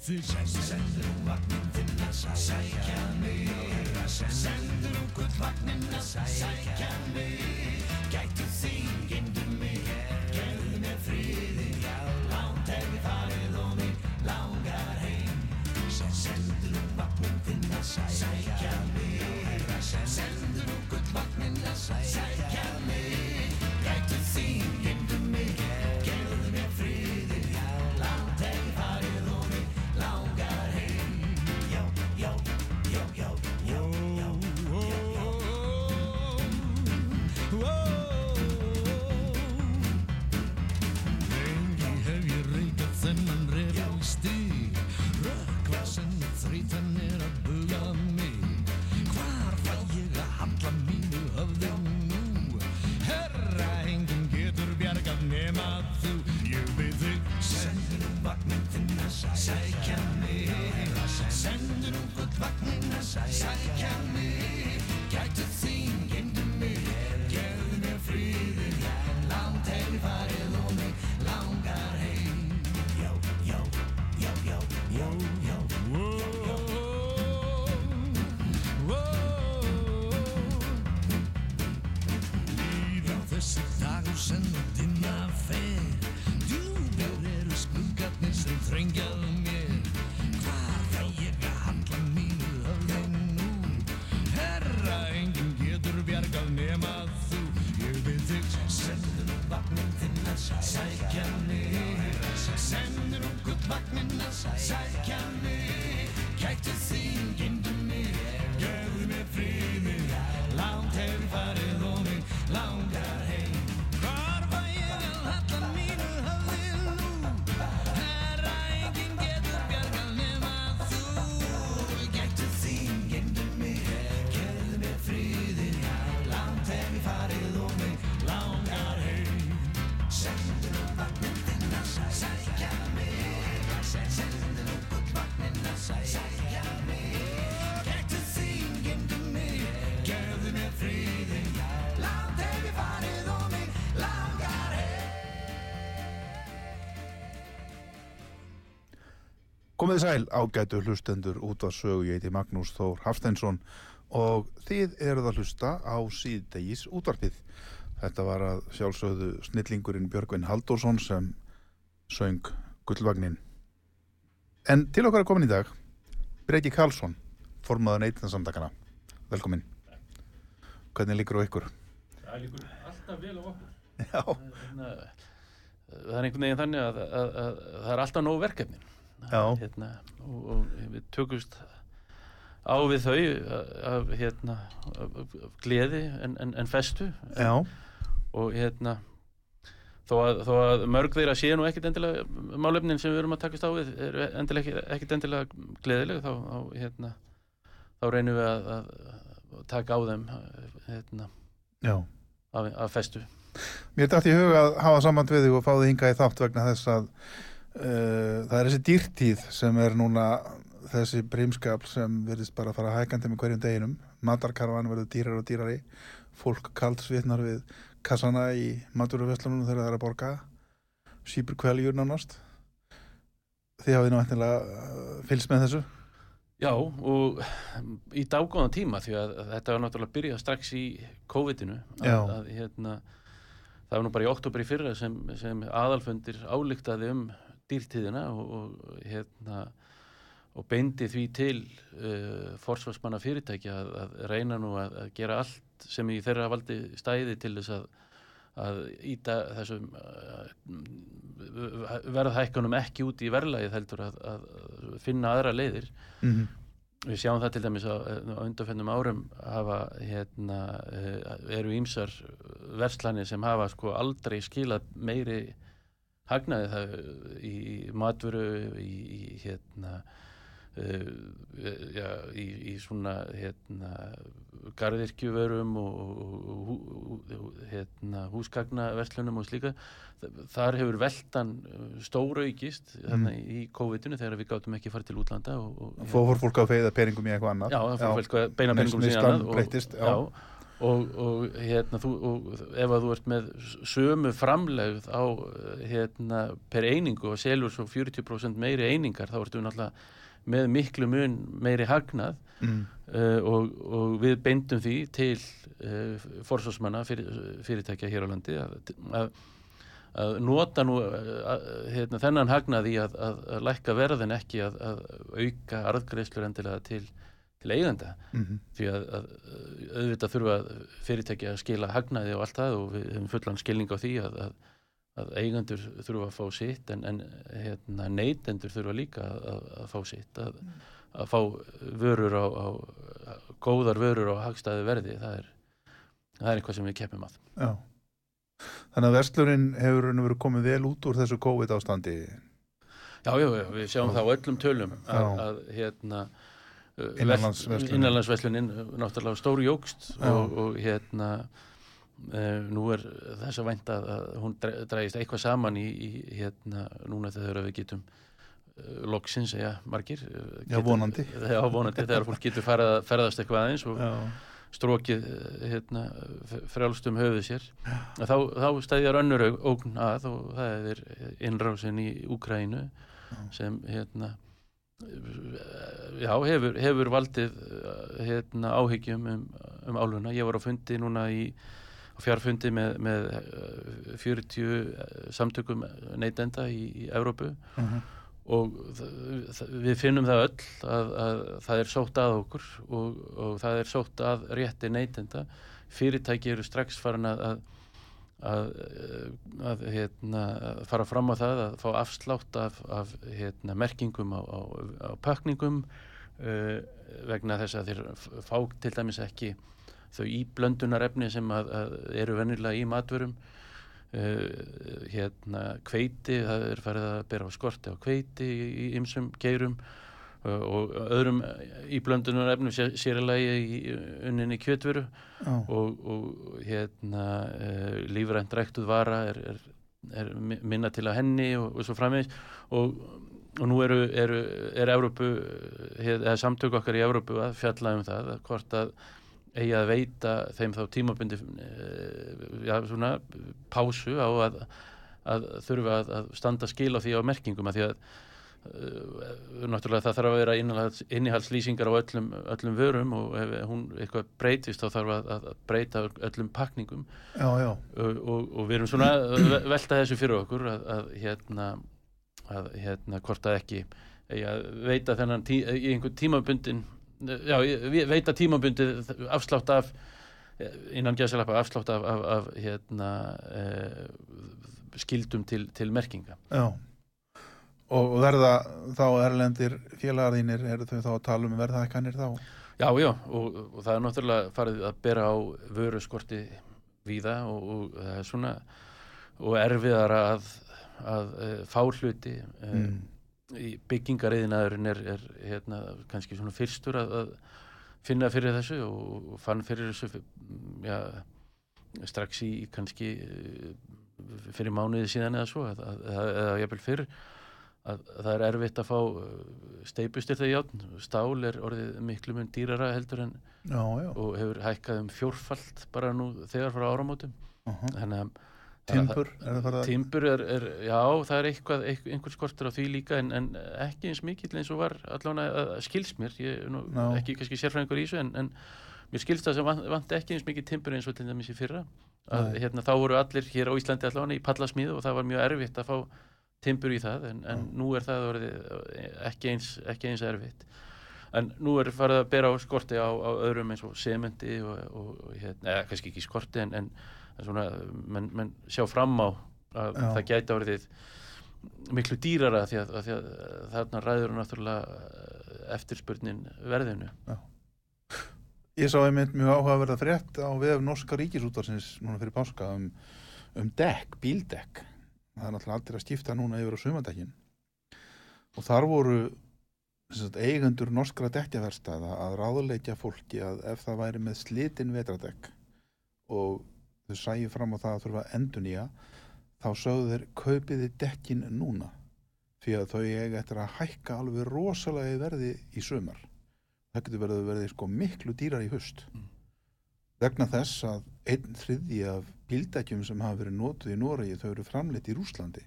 Þig Sendur um vagnin þinn að sækja mig Sendur um gullvagnin að sækja mig Gætu þín, gemdu mig Gefðu mér friðin, já Lánt er við farið og mig langar heim Sendur um vagnin þinn að sækja mig Sendur um gullvagnin að sækja mig gullvagnin að sækja mig Komið sæl, ágætu hlustendur út af sögu, ég heiti Magnús Þór Hafsteinsson og þið eruð að hlusta á síðdegis útvarpið. Þetta var að sjálfsögðu snillingurinn Björgvin Halldórsson sem söng gullvagnin. En til okkar er komin í dag Breki Karlsson, formaður neitinsamtakana. Velkomin. Hvernig líkur á ykkur? Það líkur alltaf vel á okkur. Já, það er einhvern veginn þannig að, að, að, að það er alltaf nóg verkefni. Já. Hérna, og, og við tökumst á við þau af hérna, af, af gleði en, en, en festu. já, Og hérna, þó að, þó að mörg þeirra sé nú ekkit endilega málefnin sem við erum að takast á við er endilega ekki, ekkit endilega gleðileg þá, þá, hérna, þá reynum við að, að, taka á þeim hérna, af, af festu. Mér dætti í huga að hafa samband við þig og fá þig hingað í þátt vegna þess að það er þessi dýrtíð sem er núna þessi brímskap sem verðist bara að fara hækandi með hverjum deginum. Matarkarfan verður dýrar og dýrari. Fólk kalt svitnar við kassana í maturuvesslunum þegar það er að borga. Sýpur kveljur nánast. Þið hafið nú eftirlega uh, fylgst með þessu. Já, og í dágóðan tíma því að þetta var náttúrulega að byrja strax í COVID-inu að, að hérna, það var nú bara í oktober í fyrra sem, sem aðalfundir álíktaði um dýrtíðina og, og hérna og beindi því til uh, forsvarsmanna fyrirtækja að, að reyna nú að, að gera allt sem í þeirra valdi stæði til þess að að íta þessum uh, verðhækkunum ekki út í verðlagið heldur að, að finna aðra leiðir. Mm við sjáum það til dæmis á, á undanfennum árum hafa hérna eh, eru ímsar verslanir sem hafa sko aldrei skilað meiri hagnaði það í matvöru í, í hérna uh, já, í, í svona hérna garðirkjuvörum og, og, og, hérna húsgagnaverslunum og slíka þar hefur veldan stóraukist mm. í COVID-19 þegar við gáttum ekki að fara til útlanda Fór fólk að feiða peningum í eitthvað annað Já, fór fólk að beina peningum í annað já. Já, og, og, hérna, þú, og ef að þú ert með sömu framlegð á hérna, per einingu og selur svo 40% meiri einingar þá ertu náttúrulega með miklu mun meiri hagnað mm. uh, og, og við beindum því til uh, forsvarsmanna fyrir, fyrirtækja hér á landi að, að að nota nú að, hérna, þennan hagnaði að, að, að lækka verðin ekki að, að auka arðgreifslur endilega til, til eiganda mm -hmm. því að auðvitað þurfa fyrirtæki að skila hagnaði og allt það og við hefum fullan skilning á því að eigendur þurfa að fá sitt en, en hérna, neytendur þurfa líka að fá sitt. Að fá vörur á, á góðar vörur á hagstæði verði það er, það er eitthvað sem við keppum að. Já. Þannig að vestlurinn hefur verið komið vel út úr þessu COVID ástandi Já, já, já við sjáum það á öllum tölum að, að hérna innanlandsveslunin náttúrulega stóru jógst og, og hérna e, nú er þess að vænta að hún drægist eitthvað saman í, í hérna núna þegar við getum uh, loksins, já, margir getum, Já, vonandi. Já, vonandi, þegar fólk getur farað, ferðast eitthvað aðeins og já. strókið hérna, frjálstum höfuð sér. Þá, þá stæðjar önnur ógn að og það er innrásin í Úkrænu sem hérna já, hefur, hefur valdið hérna, áhyggjum um, um áluna. Ég var á fundi núna í fjárfundi með, með 40 samtökum neytenda í, í Európu uh mhm. -huh og við finnum það öll að, að það er sótt að okkur og, og það er sótt að rétti neytenda fyrirtæki eru strax farin að að, að, að hérna, fara fram á það að fá afslátt af, af hérna, merkingum á, á, á pakningum uh, vegna þess að þeir fá til dæmis ekki þau íblöndunarefni sem eru vennilega í matverum Uh, hérna kveiti, það er farið að bera á skorti á kveiti í ymsum geirum og öðrum íblöndunar efnum sér, sérilægi í unninni kjötveru oh. og, og hérna uh, lífrænt ræktuð vara er, er, er minna til að henni og, og svo framvegis. Og, og nú eru, eru er Európu, eða samtök okkar í Európu að fjalla um það að hvort að eigi að veita þeim þá tímabundi eh, já, svona, pásu á að, að þurfa að, að standa skil á því á merkingum. Að því að náttúrulega það þarf að vera innihaldslýsingar á öllum, öllum vörum og ef hún eitthvað breytist þá þarf að, að breyta öllum pakningum já, já. Og, og, og við erum svona velta þessu fyrir okkur að hérna að hérna hvort að ekki veita þennan tí, í einhvern tímabundin já, ég veit að tímabundið afslátt af innan gæðsalappa afslátt af, af, af hérna, eh, skildum til, til merkinga. Já og verða þá erlendir félagarðinir eru þau þá að tala um verðahækkanir þá? Já, já, og, og það er náttúrulega farið að bera á vöru skorti víða og, og það er svona og erfiðar að, að, að fá hluti mm byggingariðinaðurinn er, er hérna, kannski svona fyrstur að, að finna fyrir þessu og fann fyrir þessu ja, strax í kannski eh, fyrir mánuði síðan eða svo eða, eða jafnvel fyrr að það er erfitt að fá eh, steipustirða játn, stál er orðið miklu mun dýrara heldur en já, já. og hefur hækkað um fjórfald bara nú þegar frá áramótum uh -huh. þannig að Timbur? Timbur er, er, já, það er eitthvað, einhvers skortur á því líka en, en ekki eins mikill eins og var allavega skils mér, ég er nú no. ekki kannski sérfræðingur í þessu en, en mér skilst það sem vant, vant ekki eins mikið timbur eins og til dæmis í fyrra að Nei. hérna þá voru allir hér á Íslandi allavega í pallasmíðu og það var mjög erfitt að fá timbur í það en, en nú er það orðið, ekki, eins, ekki eins erfitt en nú er farið að bera á skorti á, á öðrum eins og sementi og, og, og hérna, eða kannski ekki skorti en, en svona, menn men sjá fram á að Já. það gæti árið miklu dýrara því að, að, því að þarna ræður náttúrulega eh, eftirspurnin verðinu Ég sá einmitt mjög áhugaverða frétt á vef Norska ríkisútarsins núna fyrir páska um, um dekk, bíldekk. Það er náttúrulega allir að skipta núna yfir á sumandekkin. Og þar voru sagt, eigendur norskra dekkjaverstaða að ráðleikja fólki að ef það væri með slitin vetradekk og þau sæju fram á það að þurfa að endurnýja þá sögðu þeir kaupiði dekkin núna því að þau eiga eftir að hækka alveg rosalega verði í sumar það getur verið verði sko miklu dýrar í hust Mm. Vegna þess að einn þriði af bíldækjum sem hafa verið notuð í Noregi þau eru framleitt í Rúslandi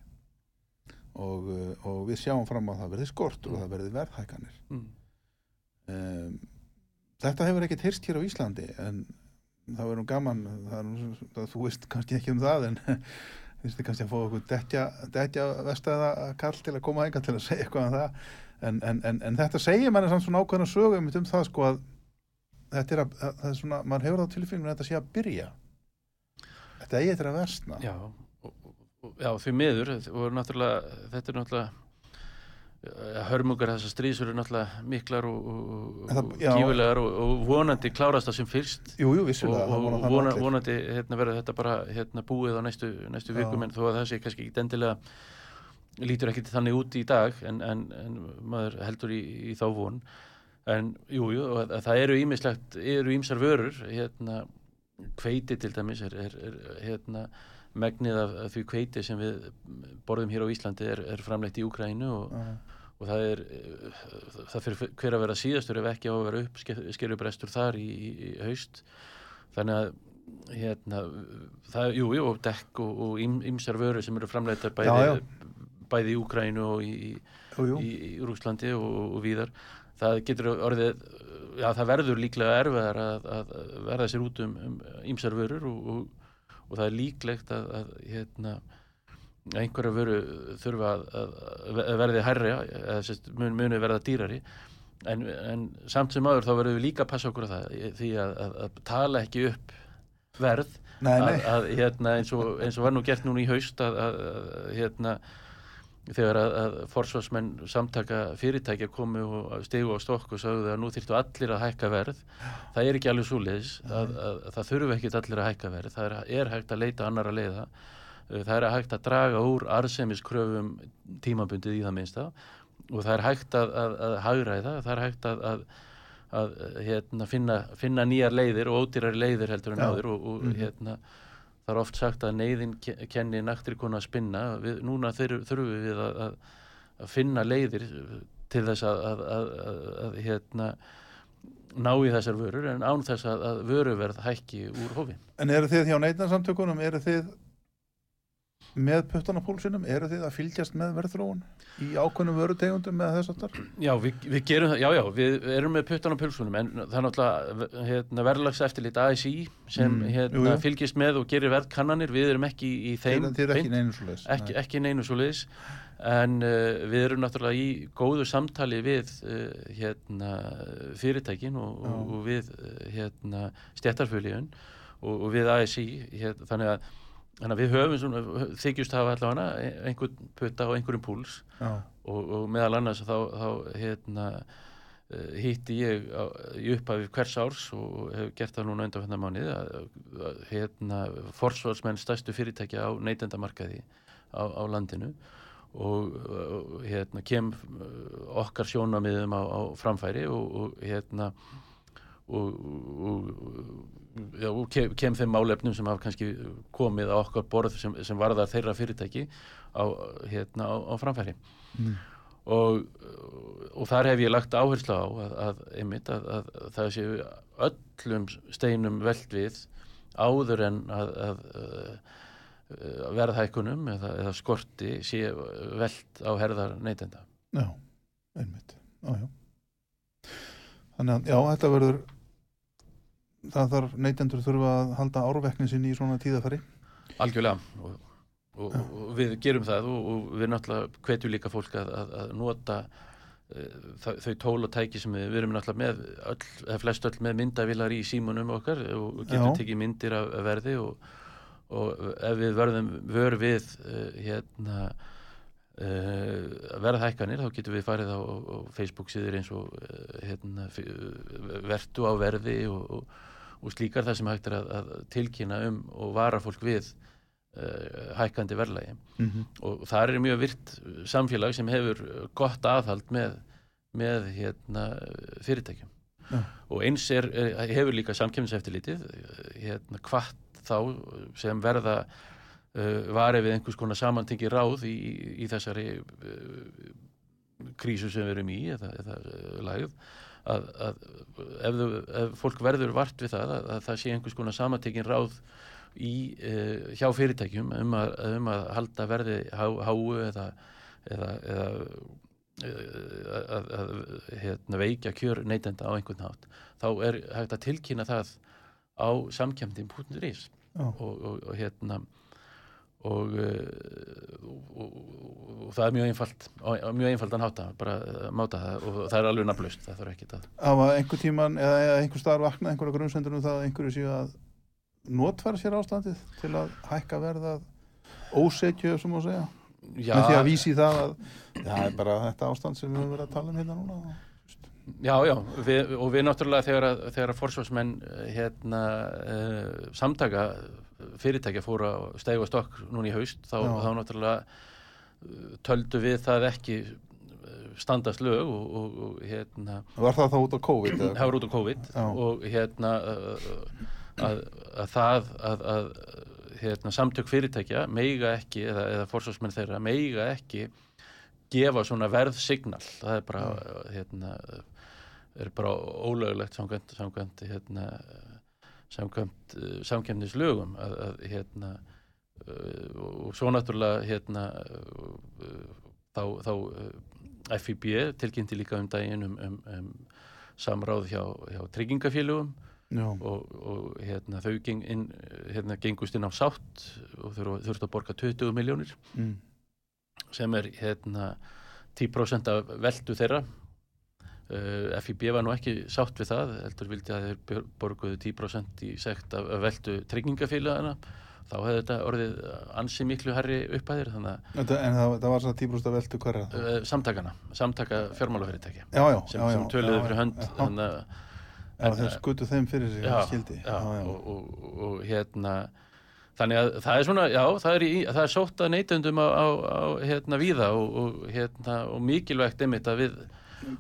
og, uh, og við sjáum fram að það verði skort og Mm. það verði verðhækanir mm. um, þetta hefur ekkert heyrst hér á Íslandi en það verður gaman það er, það, þú veist kannski ekki um það en finnst þið kannski að fá okkur detja, detja vestæða kall til að koma einhvern til að segja eitthvað um það en, en, en, en þetta segir samt svona ákveðna sögu einmitt um það sko að þetta er að, að það er svona, mann hefur á tilfinningum að þetta sé að byrja. Þetta eigi þetta að versna. Já, og, og, já, því miður þetta er náttúrulega ja, hörmungar þessar stríðsur eru náttúrulega miklar og, það- og og, vonandi klárast það sem fyrst. Jú, jú, vissulega, og vona vonandi hérna, verður þetta bara hérna, búið á næstu, næstu vikum en þó að það sé kannski ekki endilega lítur ekki þannig út í dag en, en, en maður heldur í, í þá von en jú, jú, það eru ímislegt, eru ímsar vörur hérna, kveiti til dæmis er, er, er hérna megnið af, því kveiti sem við borðum hér á Íslandi er, er framleitt í Úkrænu og, Já. og það er eh, það fyrir hver að vera síðastur ef ekki á að vera upp skerjubrestur þar í, í, í haust. Þannig að hérna, það, jú, jú, og dekk og, og ymsar vörur sem eru framleitar bæði, bæði í Úkrænu og í, í, í Rúslandi og, og víðar það getur orðið já, það verður líklega erfiðar að, að verða sér út um, um ýmsar vörur og, og, og það er líklegt að, að hérna einhverja vöru þurfa að, að að verði hærri eða mun, muni verða dýrari en, en samt sem aður þá verðum við líka að passa okkur á það því að, að, að tala ekki upp verð Nei, nei. Að, að hérna eins og, eins og var nú gert núna í haust að, að, að hérna þegar að, að forsvarsmenn samtaka fyrirtækja komu og stegu á stokk og sagðu að nú þyrftu allir að hækka verð. Það er ekki alveg súliðis að, að, að það þurfu ekki allir að hækka verð. Það er, er hægt að leita annar að leiða. Uh, það er hægt að draga úr arðsemiskröfum tímabundið í það minnsta. Og það er hægt að, að, að hagræða, það er hægt að, að, að hérna, finna, finna nýjar leiðir og ódýrari leiðir heldur en áður og, og hérna það er oft sagt að neyðin ke- kenni naktri konu að spinna. Við, núna þurfum við að, að, finna leiðir til þess að, að, að, hérna ná í þessar vörur en án þess að, vöruverð hækki úr hófi. En eru þið hjá neytansamtökunum, eru þið með puttan á púlsinum, eru þið að fylgjast með verðþróun í ákveðnum vörutegundum með þess aftar? Já, við, við gerum það, já, já, við erum með puttan á pulsunum en það er náttúrulega hérna, verðlags eftirlit ASI sem Mm, hérna, jú, jú. fylgist með og gerir verðkannanir, við erum ekki í þeim Þið eru ekki neinu svo leis. ekki, ekki neinu svo liðis en uh, við erum náttúrulega í góðu samtali við uh, hérna, fyrirtækin og, Já. og, og við uh, hérna, stjættarfjöliðun og, og við ASI hérna, þannig að Þannig að við höfum svona, þykjust hafa allavega einhvern putta og einhverjum púls. Og, og meðal annars þá, þá hérna, eh, hitti ég í upphafi hvers árs og hef gert það núna undan hvernig mánið að, hérna, forsvarsmenn stærstu fyrirtækja á neytendamarkaði á, á landinu. Og, og hérna, kem eh, okkar sjónamiðum á, á framfæri og, og hérna og kem, þeim málefnum sem hafa kannski komið á okkar borð sem, sem varðar þeirra fyrirtæki á, hérna, á, á framfæri Mm. og, og þar hef ég lagt áherslu á að, að, einmitt, að, að, það séu öllum steinum veld við áður en að, verðhækunum eða, eða skorti sé veld á herðar neytenda já, einmitt. Já, já. Þannig að, já, þetta verður, það þarf, neytendur þurfa að halda árvekni sinni í svona tíðafæri. Algjörlega og, og, og við gerum það og, og við náttúrulega hvetjum líka fólk að, að, að nota uh, þau tól og tæki sem við, við erum náttúrulega með öll, eða flest öll með myndavilar í símunum okkar og getum Já. tekið myndir af, af verði og, og ef við verðum vör við uh, hérna uh, verðhækkanir þá getum við farið á, á, Facebook síður eins og uh, hérna, vertu á verði og, og, og slíkar það sem hægt er að, að tilkynna um og vara fólk við uh, hækkandi verðlægi Mhm. og það er mjög virt samfélag sem hefur gott aðhald með, með hérna, fyrirtækjum Já. og eins er, er, hefur líka samkemmiseftilitið hérna, hvart þá sem verða uh, varið við einhvers konar samantengi ráð í, í þessari uh, krísu sem við erum í eða, eða lagið að, að ef, þú, ef fólk verður vart við það að, að það sé einhvers konar samantekin ráð í, uh, hjá fyrirtækjum um að, um að halda verði há, háu eða, eða, eða uh, að, að hérna, veikja kjör neytenda á einhvern hátt þá er hægt að tilkynna það á samkjæmdin.is Já. og, og, og hérna og, uh, og, og, og það er mjög einfalt mjög einfaldan hátta bara uh, máta það og það er alveg nafnlaust það þarf ekki að Hafa einhver tíman eða, einhver staðar vaknað einhverja grunnsendur um það að einhverju séu að notfæra sér ástandið til að hækka verða ósetju sem má segja? Já, með því að vísi það að það er bara þetta ástand sem við höfum verið að tala um hérna núna Já, já, við, og við náttúrulega þegar að, þegar að forsvarsmenn eh, hérna, uh, samtaka fyrirtækja fóru að stegu að stokk núna í haust, þá, þá náttúrulega eh, töldu við það ekki standast lög og, og, og hérna, Var það þá út á COVID? eða? það var út á COVID Já. og hérna uh, að, að það að, að hérna, samtök fyrirtækja meiga ekki, eða, eða forsvarsmenn þeirra meiga ekki gefa svona verðsignal það er bara hérna, er bara ólögulegt samkvæmt samkvæmt hérna, samkvæmt uh, samkvæmnislögum að, að hérna uh, og svo náttúrulega hérna uh, þá, þá FIB tilkynnti líka um daginn um, um, um samráð hjá, hjá tryggingafélögum og, og hérna, þau geng, inn, hérna, gengust inn á sátt og þurftu að borga 20 miljónir mm. sem er hérna 10% af veldu þeirra uh, FIB var nú ekki sátt við það heldur vildi að þeir borguðu 10% í sekt af, af veldu tryggingafélagana þá hefði þetta orðið ansi miklu herri Þetta, en það, það var svo tíbrúst að veltu hverja uh, samtakana, samtaka fjármálafyrirtækja. Já, já, sem, já, já. sem töluðu já, fyrir hönd já, þannig að Já, þeir skutu þeim fyrir sig, já, skildi. já, Og, og, og hérna þannig að það er svona, já, það er, í, það er sótt að neytendum á, á, á hérna víða og, og hérna og mikilvægt einmitt að við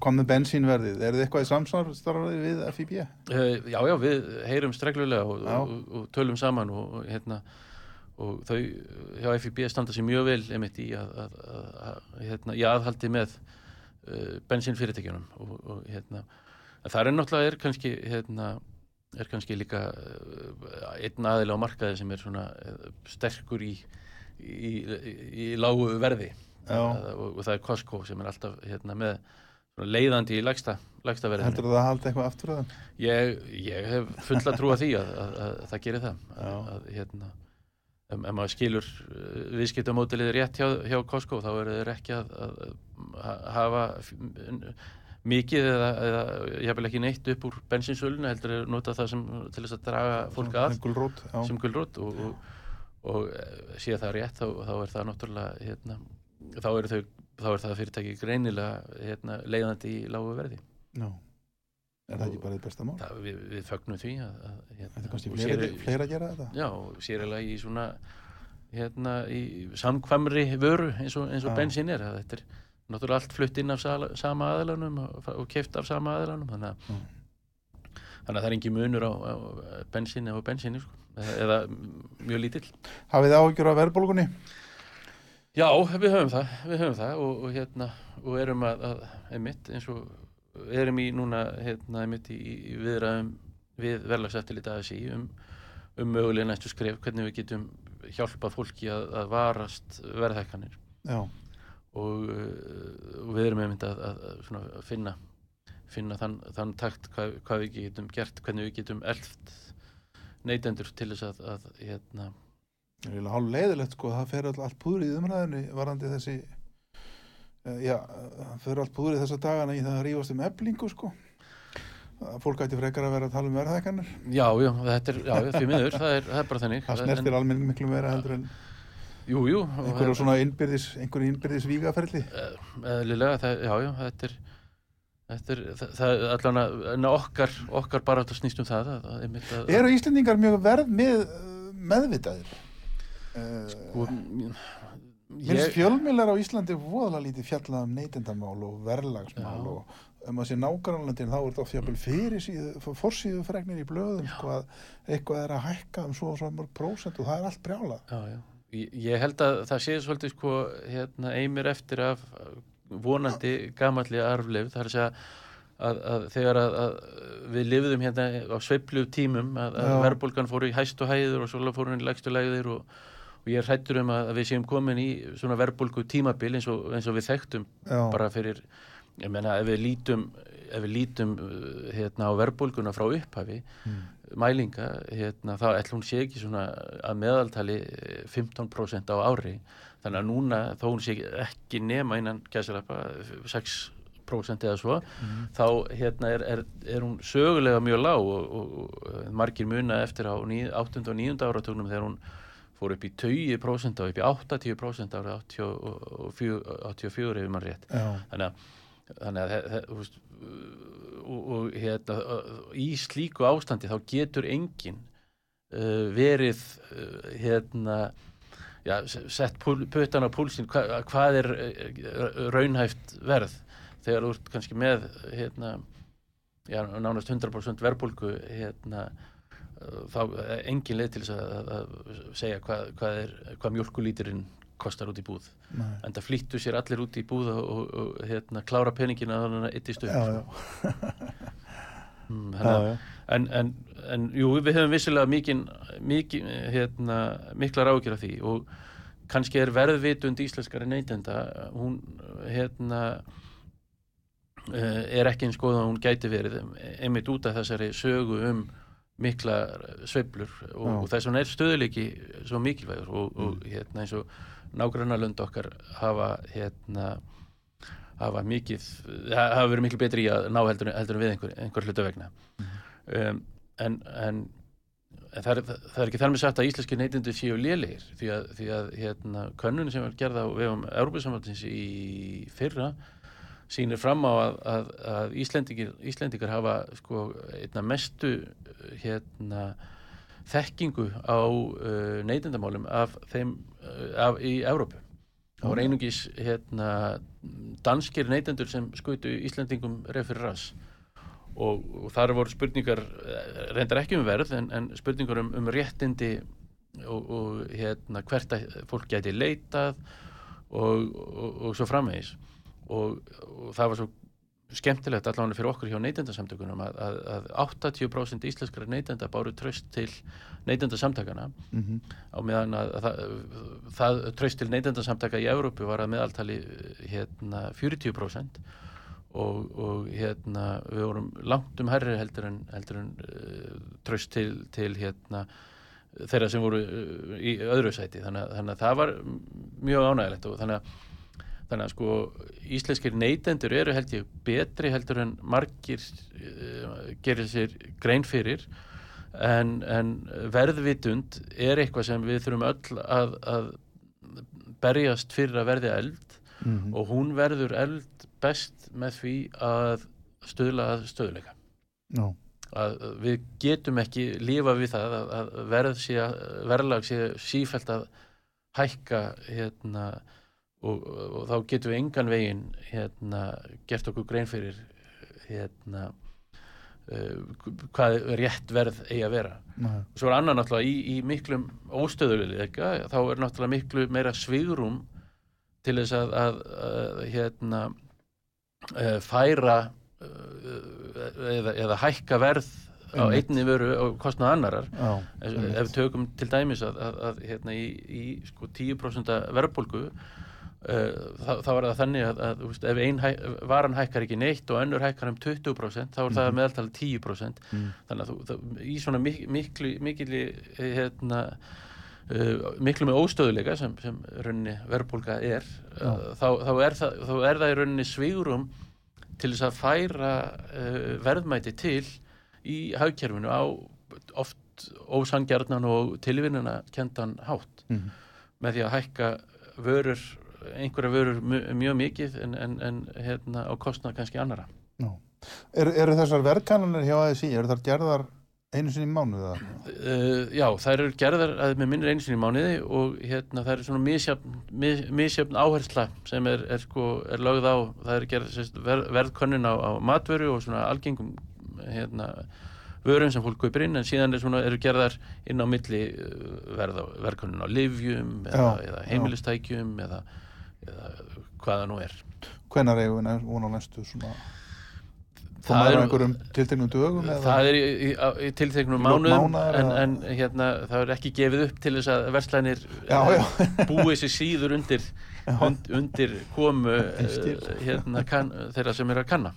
Kom með bensínverðið, er þið eitthvað í samstarfið við FIB? uh, já, já, við heyrum streglulega og, og, og tölum saman og, og hérna og þau hjá FIB standa sér mjög vel einmitt í að, að, að, hérna, í aðhaldi með uh, bensínfyrirtækjunum og, og hérna það er náttúrulega er kannski hérna, er kannski líka uh, einn aðila á markaði sem er svona sterkur í í, í, í lágu verði. Og, það er Costco sem er alltaf hérna, með leiðandi í lægsta verðinu Heldur það að halda eitthvað aftur að það? Ég, ég hef fulla trú að því að, að, að, það gerir það. Að, að, hérna, ef, maður skilur uh, viðskiptamótilið rétt hjá, hjá Costco þá eru þeir ekki að, að, að hafa mikið eða, eða jafnvel ekki neitt upp úr bensinsöluna heldur er nota það sem til þess að draga fólk að Gulrót, sem gulrót og, og, og eh, sé það rétt þá, þá er það náttúrulega hérna, þá er, þau, þá er það fyrirtæki greinilega hérna, leiðandi í lágu verði já. Er það ekki bara þitt besta mál? það, við, við fögnum því að, að, hérna, Þetta er kannski fleira, fleira að gera þetta? Já, sérilega í svona hérna í samkvæmri vöru eins og, eins og bensin er þetta er náttúrulega allt flutt inn af sala, sama aðilanum og, og keft af sama aðilanum þannig að, Já. þannig að það er engin munur á, á bensinni og bensinni sko, eða, mjög lítill Hafið þið áhyggjur af verðbólgunni? Já, við höfum það, við höfum það og, og hérna, og erum að, að einmitt eins og erum í núna hérna einmitt í, í viðræðum við verðlagseftillit ASI um, um mögulega næstu skref hvernig við getum hjálpað fólki að, að varast verðhækkanir. Og, og við erum einmitt að, svona, að finna finna þann, þann takt hvað, hvað við getum gert, hvernig við getum elft neytendur til þess að, að hérna, það er hálf leiðilegt sko, það fer all, allt púður í umræðinni varandi þessi eh, já, það fer allt í þessa dagana í það að rífast um eblingu sko. Að fólk ætti frekar að vera að tala um verðhækkanir. Já, já, þetta er, já, því miður það er, það er bara þannig. Það snertir almenning miklu meira heldur en jú, jú. einhverju svona innbyrðis, einhverju innbyrðis vígaferli eðlilega, það, já, já, þetta er þetta er, það, það allan að okkar, okkar bara þetta snýst um það að, að, einmitt að, Eru Íslendingar mjög verð með, meðvitaðir? Uh, sko, Mér finnst fjölmiðlar á Íslandi voðalega lítið fjallað um neytendamál og verðlagsmál og ef maður sé nágrannlandin þá er þetta jafnvel fyrir síðu, forsíðu fregnir í blöðum sko að eitthvað er að hækka um svo og svo mörg prósent og það er allt brjála. já, já, ég, held að það sé svolítið sko, hérna, einmir eftir af vonandi gamalli arfleif, það er að að, að þegar að, að við lifðum hérna á sveiflu tímum að, að verðbólgan fór í hæstu hæður og svo fór hún í lægstu lægðir og, og ég er hrættur um að, við séum komin í svona verðbólgu tímabil eins og, eins og við þekktum Já, bara fyrir, ég meina ef við lítum ef við lítum uh, hérna á verðbólguna frá upphafi Mm. mælinga, hérna, þá ætlum hún sé ekki svona að meðaltali eh, 15% á ári þannig að núna þó hún sé ekki nema innan gæsarappa 6% eða svo þá hérna er, er, er hún sögulega mjög lág og, og, og margir muna eftir á ní, 8. og 9. áratögnum þegar hún fór upp í 20% og upp í 80% árið 84, 84 ef mann rétt. Þannig að, þannig að veist, og, og hérna, í slíku ástandi þá getur enginn uh, verið uh, hérna já, sett puttan á púlsinn hva, hvað er uh, raunhæft verð? Þegar þú ert kannski með hérna, já, nánast 100% verðbólgu hérna uh, þá er engin leið til að, að, segja hvað, hvað, hvað mjölkulíturinn kostar út í búð. Nei, en það flýttu sér allir út í búð og, og, og hérna, klára peningina þannig að upp sko. Mm, þannig að- já, en, en, en jú, við höfum vissilega mikinn, mikinn, hérna, miklar ágjur af því og kannski er verðvitund íslenskari neytenda hún hérna eh, er ekki eins góð að hún gæti verið einmitt út af þessari sögu um mikla sveiflur og, Já. og þess vegna er stöðuleiki svo mikilvægur og, og hérna eins og nágrannalönd okkar hafa hérna hafa mikið, hafa verið miklu betri í að ná heldur, heldur við einhver, einhver hluta vegna. Um, en, en það er, það er ekki þar með sagt að íslenski neytindu séu lélegir því að, því að hérna, könnun sem var gerða á vegum Európa-samvældins í fyrra sýnir fram á að, að, að Íslendingar, Íslendingar hafa sko einna mestu hérna þekkingu á uh, neytindamálum af þeim uh, af, í Evrópu. Það voru einungis hérna, danskir neytendur sem skutu Íslendingum fyrir ras. Og, og þar voru spurningar eh, reyndar ekki um verð en, en spurningar um, um réttindi og, og hérna, hvert að fólk gæti leitað og, og, og svo framvegis og, og það var svo skemmtilegt allavega fyrir okkur hjá neytendasamtökunum að, að, að 80% íslenskara neytenda báru tröst til neytendasamtakana mhm, á meðan að, að það, tröst til neytendasamtaka í Evrópu var að meðaltali hérna 40% og, og hérna við vorum langt um herri heldur en, heldur en uh, tröst til, til hérna þeirra sem voru uh, í öðru sæti. Þannig, að- þannig að það var mjög ánægilegt og þannig að þannig að sko íslenskir neytendur eru held ég betri heldur en margir uh, gerir sér grein fyrir. En, en verðvitund er eitthvað sem við þurfum öll að, að berjast fyrir að verði eld. Mhm, og hún verður eld best með því að stöðla að stöðleika já, að við getum ekki lífa við það að, að verð sé verðlag sé sífælt að hækka hérna og, og þá getum við engan veginn hérna gert okkur grein fyrir hérna uh, hvað rétt verð eigi að vera. Nei, svo er annar náttúrulega í, í miklum óstöðuleika þá er náttúrulega miklu meira svigrum til þess að, að, að hérna uh, færa uh, eða, eða hækka verð á einni veru og kostnað annarar já, ef við tökum til dæmis að, að, að hérna í, í sko 10% verðbólgu Uh, þá, þá er það þannig að, að veist, ef ein hæ, varan hækkar ekki neitt og önnur hækkar um 20% þá er það Mhm. meðaltal 10% Mm. þannig að þú, það, í svona mik miklu, miklu hérna, uh, miklu með óstöðuleika sem, sem rauninni verðbólga er uh, þá, þá, er það, þá er það í rauninni svigurum til þess að færa uh, verðmæti til í hagkerfinu á oft ósangjarnan og tilvinnuna kendan hátt Mhm. með því að hækka vörur einhverja vörur mjög mikið en, en, en hérna á kostnað kannski annara Er, eru þessar verðkannanir hjá ASI, eru þar gerðar einu sinni í mánuða? Uh, já, þær eru gerðar með minnir einu sinni í mánuði og hérna það er svona misjöfn, mis, misjöfn áhersla sem er, er sko, er lögð á, það er gerð sérst, ver, verðkönnun á, á matvöru og svona algengum hérna vörum sem fólk kaupir inn en síðan er svona, eru gerðar inn á milli uh, verð, verðkönnun á livjum eða, eða heimilistækjum eða hvaða nú er. Hvenær eigum við von á næstu svona, Það er dögum? Það er í, í, í tilteknum Lok mánuðum mánaðar en, en hérna, það er ekki gefið upp til þess að verslænir já. búið sér síður undir, und, undir komu eh, hérna, kann, þeirra sem eru að kanna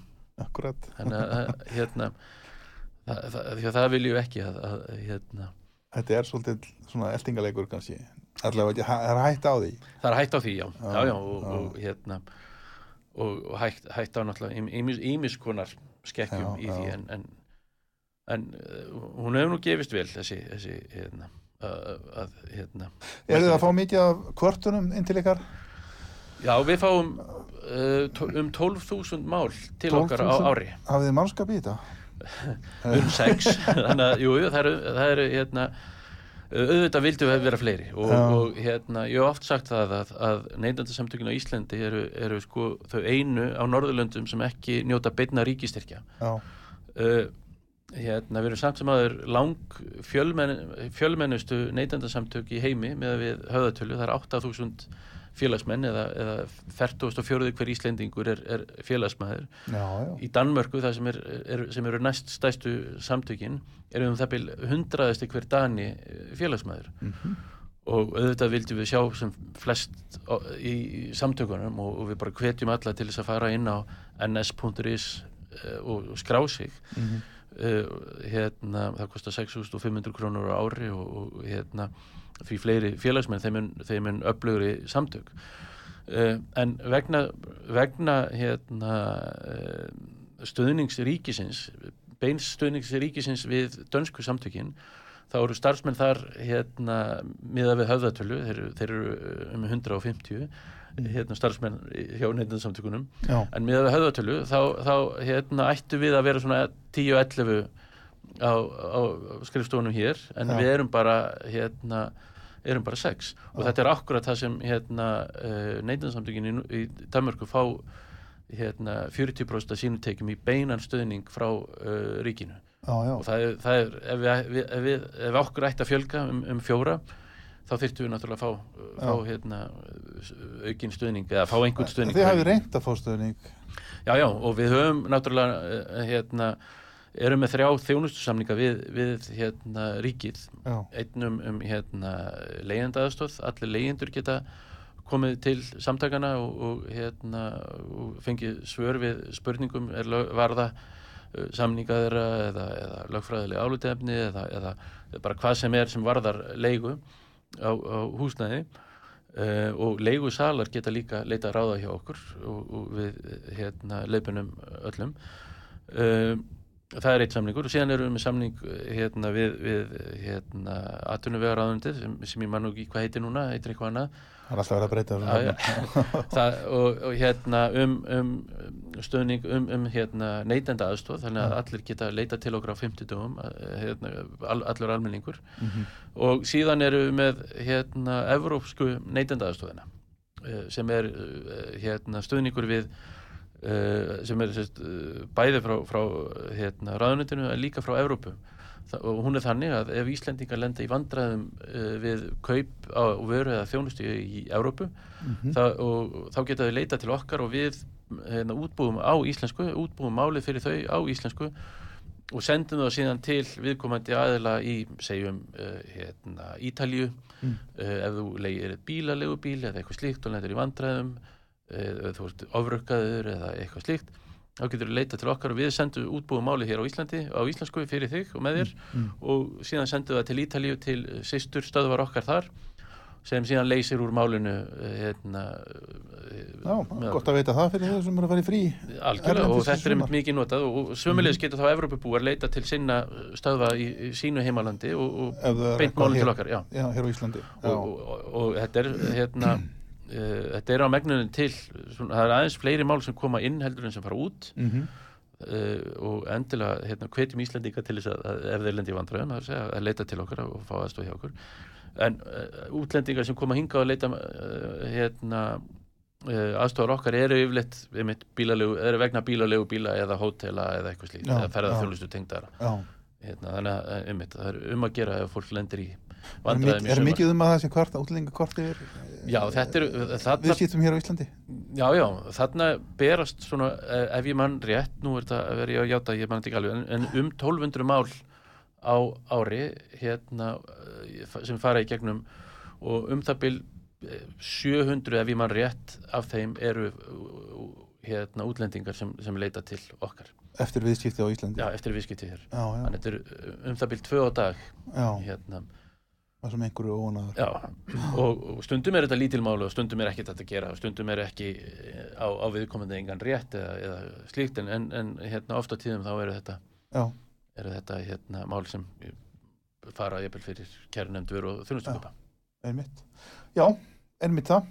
Akkurat. þannig að hérna, það, það, það viljum við ekki að, að hérna, Þetta er svolítið svona eltingalegur kannski. Allavega það er hægt á því. það er hægt á því já, Já, já, já, og, og hérna og, hægt, hægt á náttúrulega ýmis, ýmis konar skekkjum í því en, en, en uh, hún hefur nú gefist vel þessi, þessi hérna, að, hérna Er þið að fá mikið af kvörtunum inn til ykkar? Já, við fáum uh, um 12.000 mál til okkar á 12.000? ári Hafið þið mannskap í þetta? um sex þannig að, jú, það eru, það eru hérna, auðvitað vildum við vera fleiri og, og hérna, ég hef oft sagt það að, að neytandasamtökin á Íslandi eru, eru sko þau einu á Norðurlöndum sem ekki njóta beinna ríkistyrkja uh, hérna, við erum samt sem aður lang fjölmenn, fjölmennustu neytandasamtök í heimi með við höfðatölu, það er 8000 félagsmenn eða, eða 44 hver Íslendingur er, er félagsmaður Já, já. í Danmörku það sem, er, er, sem eru næst stæstu samtökin er um það byl hundraðasti hver dani eh, félagsmaður Mhm. og auðvitað vildum við sjá sem flest í, samtökunum og, og við bara hvetjum alla til þess að fara inn á ns.is uh, og, og skrá sig Mhm. uh, hérna, það kostar 6.500 krónur á ári og, og hérna, því fleiri félagsmenn þeim mun, þeim mun öflugri samtök. Uh, en vegna, vegna hérna, uh, stöðningsríkisins beins stöðningsríkisins við dönsku samtökin þá eru starfsmenn þar hérna, miða við höfðatölu þeir, þeir eru um 150 hérna, starfsmenn hjá neyndinsamtökunum en miðað við höfðatölu þá, þá hérna, ættu við að vera svona 10-11 á, á skrifstofunum hér en Já. við erum bara hérna, erum bara 6 og þetta er akkurat það sem hérna, uh, neytinsamtökin í, í Danmörku fá hérna, 40% af sínum tekjum í beinan stöðning frá uh, ríkinu Já, já. og það er, það er ef, við, við, ef, við, ef okkur ætti að fjölga um, um fjóra þá þyrftum við náttúrulega að fá, fá Já. hérna, aukin stuðning eða fá einhvern stuðning Þið hafið reynd að fá stöðning. Já, já, og við höfum náttúrulega eh, hérna, erum með þrjá þjónustusamninga við, við hérna, ríkið, Já. einn um, um hérna, leyendaðastóð, allir leyendur geta komið til samtakana og, og, hérna, og fengið svör við spurningum er lög, varða uh, samninga þeirra eða, eða lögfræðilega álutefni eða, eða bara hvað sem er sem varðar leigu á, á húsnæði. Uh, og leigusalar geta líka leita ráða hjá okkur og, og við hérna, leipunum öllum. Uh, það er eitt samningur og síðan erum við með samning eh, hérna, við, við hérna, atvinnuvegaráðundið sem, sem ég man nú ekki hvað heitir núna, heitir eitthvað annað Það er alltaf verið að breyta nafni. já. það, og, og hérna um, um um stöðning um, um hérna neytenda aðstóð þannig að allir geta leita til okkur á 50 dögum hérna, all, allur almenningur Mhm. og síðan eru við með hérna evrópsku neytenda aðstóðina sem er eh, hérna stöðningur við sem er sérst, uh, bæði frá, frá hérna, ráðunitinu en líka frá Evrópu Þa, og hún er þannig að ef Íslendingar lenda í vandræðum uh, við kaup á vöru eða þjónustu í Evrópu Mhm. það, og þá geta þau leita til okkar og við hérna, útbúum á íslensku útbúum málið fyrir þau á íslensku og sendum það síðan til viðkomandi aðila í segjum uh, hérna, Ítalju Mm. uh, ef þú leigir bílalegu bíl eða eitthvað slíkt og lendir í vandræðum eða þú ert ofrökkaður eða eitthvað slíkt þá getur þú leita til okkar og við sendum útbúum málið hér á Íslandi á íslensku fyrir þig og með þér Mm. og síðan sendum við það til Ítalíu til sýstur stöðvar okkar þar sem síðan leysir úr málinu eh, hérna, eh, Já, með- gott að veita það fyrir þau sem eru að fara í frí algjörlega og þetta er mikið notað og, sömulegis getur þá Evrópubúar leita til sinna stöðva í, í sínu heimalandi og, og það beint hér- til okkar já. Já, hér á Íslandi og, og, og, þetta er hérna þetta er á megnunin til svona, það er aðeins fleiri mál sem koma inn heldur en sem fara út mm -hmm. uh, og endilega hérna, hvetjum Íslandinga til þess að, ef þeir lendi í er að, segja, að leita til okkar og fá aðstoð hjá okkur en uh, útlendingar sem koma hinga og leita uh, hérna aðstofar okkar eru yfirleitt einmitt bílalegu, eru vegna bílalegu bíla eða hótela eða eitthvað slíkt eða ferða já. þjónustu tengdara hérna, þannig að einmitt, það um að gera ef fólk lendir í vandræðum er mikið um að það sé hvart útlendinga hvort yfir Já, þetta er þarna, viðskiptum hér á Íslandi? Já, já, þarna berast svona, eh, ef ég mann rétt, nú er þetta verið ég að játa, ég mann þetta ekki alveg, en, en um 1200 mál á ári hérna, eh, sem fara í gegnum og um það eh, 700 ef ég mann rétt af þeim eru hérna útlendingar sem, sem leita til okkar, eftir viðskipti á Íslandi? Já, eftir viðskipti hér. Já, já, þannig þetta er um það bil tvö á dag já, hérna, það sem einhverju óanaður Já, og, og stundum er þetta lítilmáli og stundum er ekki þetta að gera og stundum er ekki eh, á, á viðkomandi engan rétt eða, eða slíkt en, en, en hérna oft á tíðum þá eru þetta, Já, eru þetta hérna, mál sem fara jafnvel fyrir kærnefndur og þjónustukupa. einmitt. Já, einmitt það.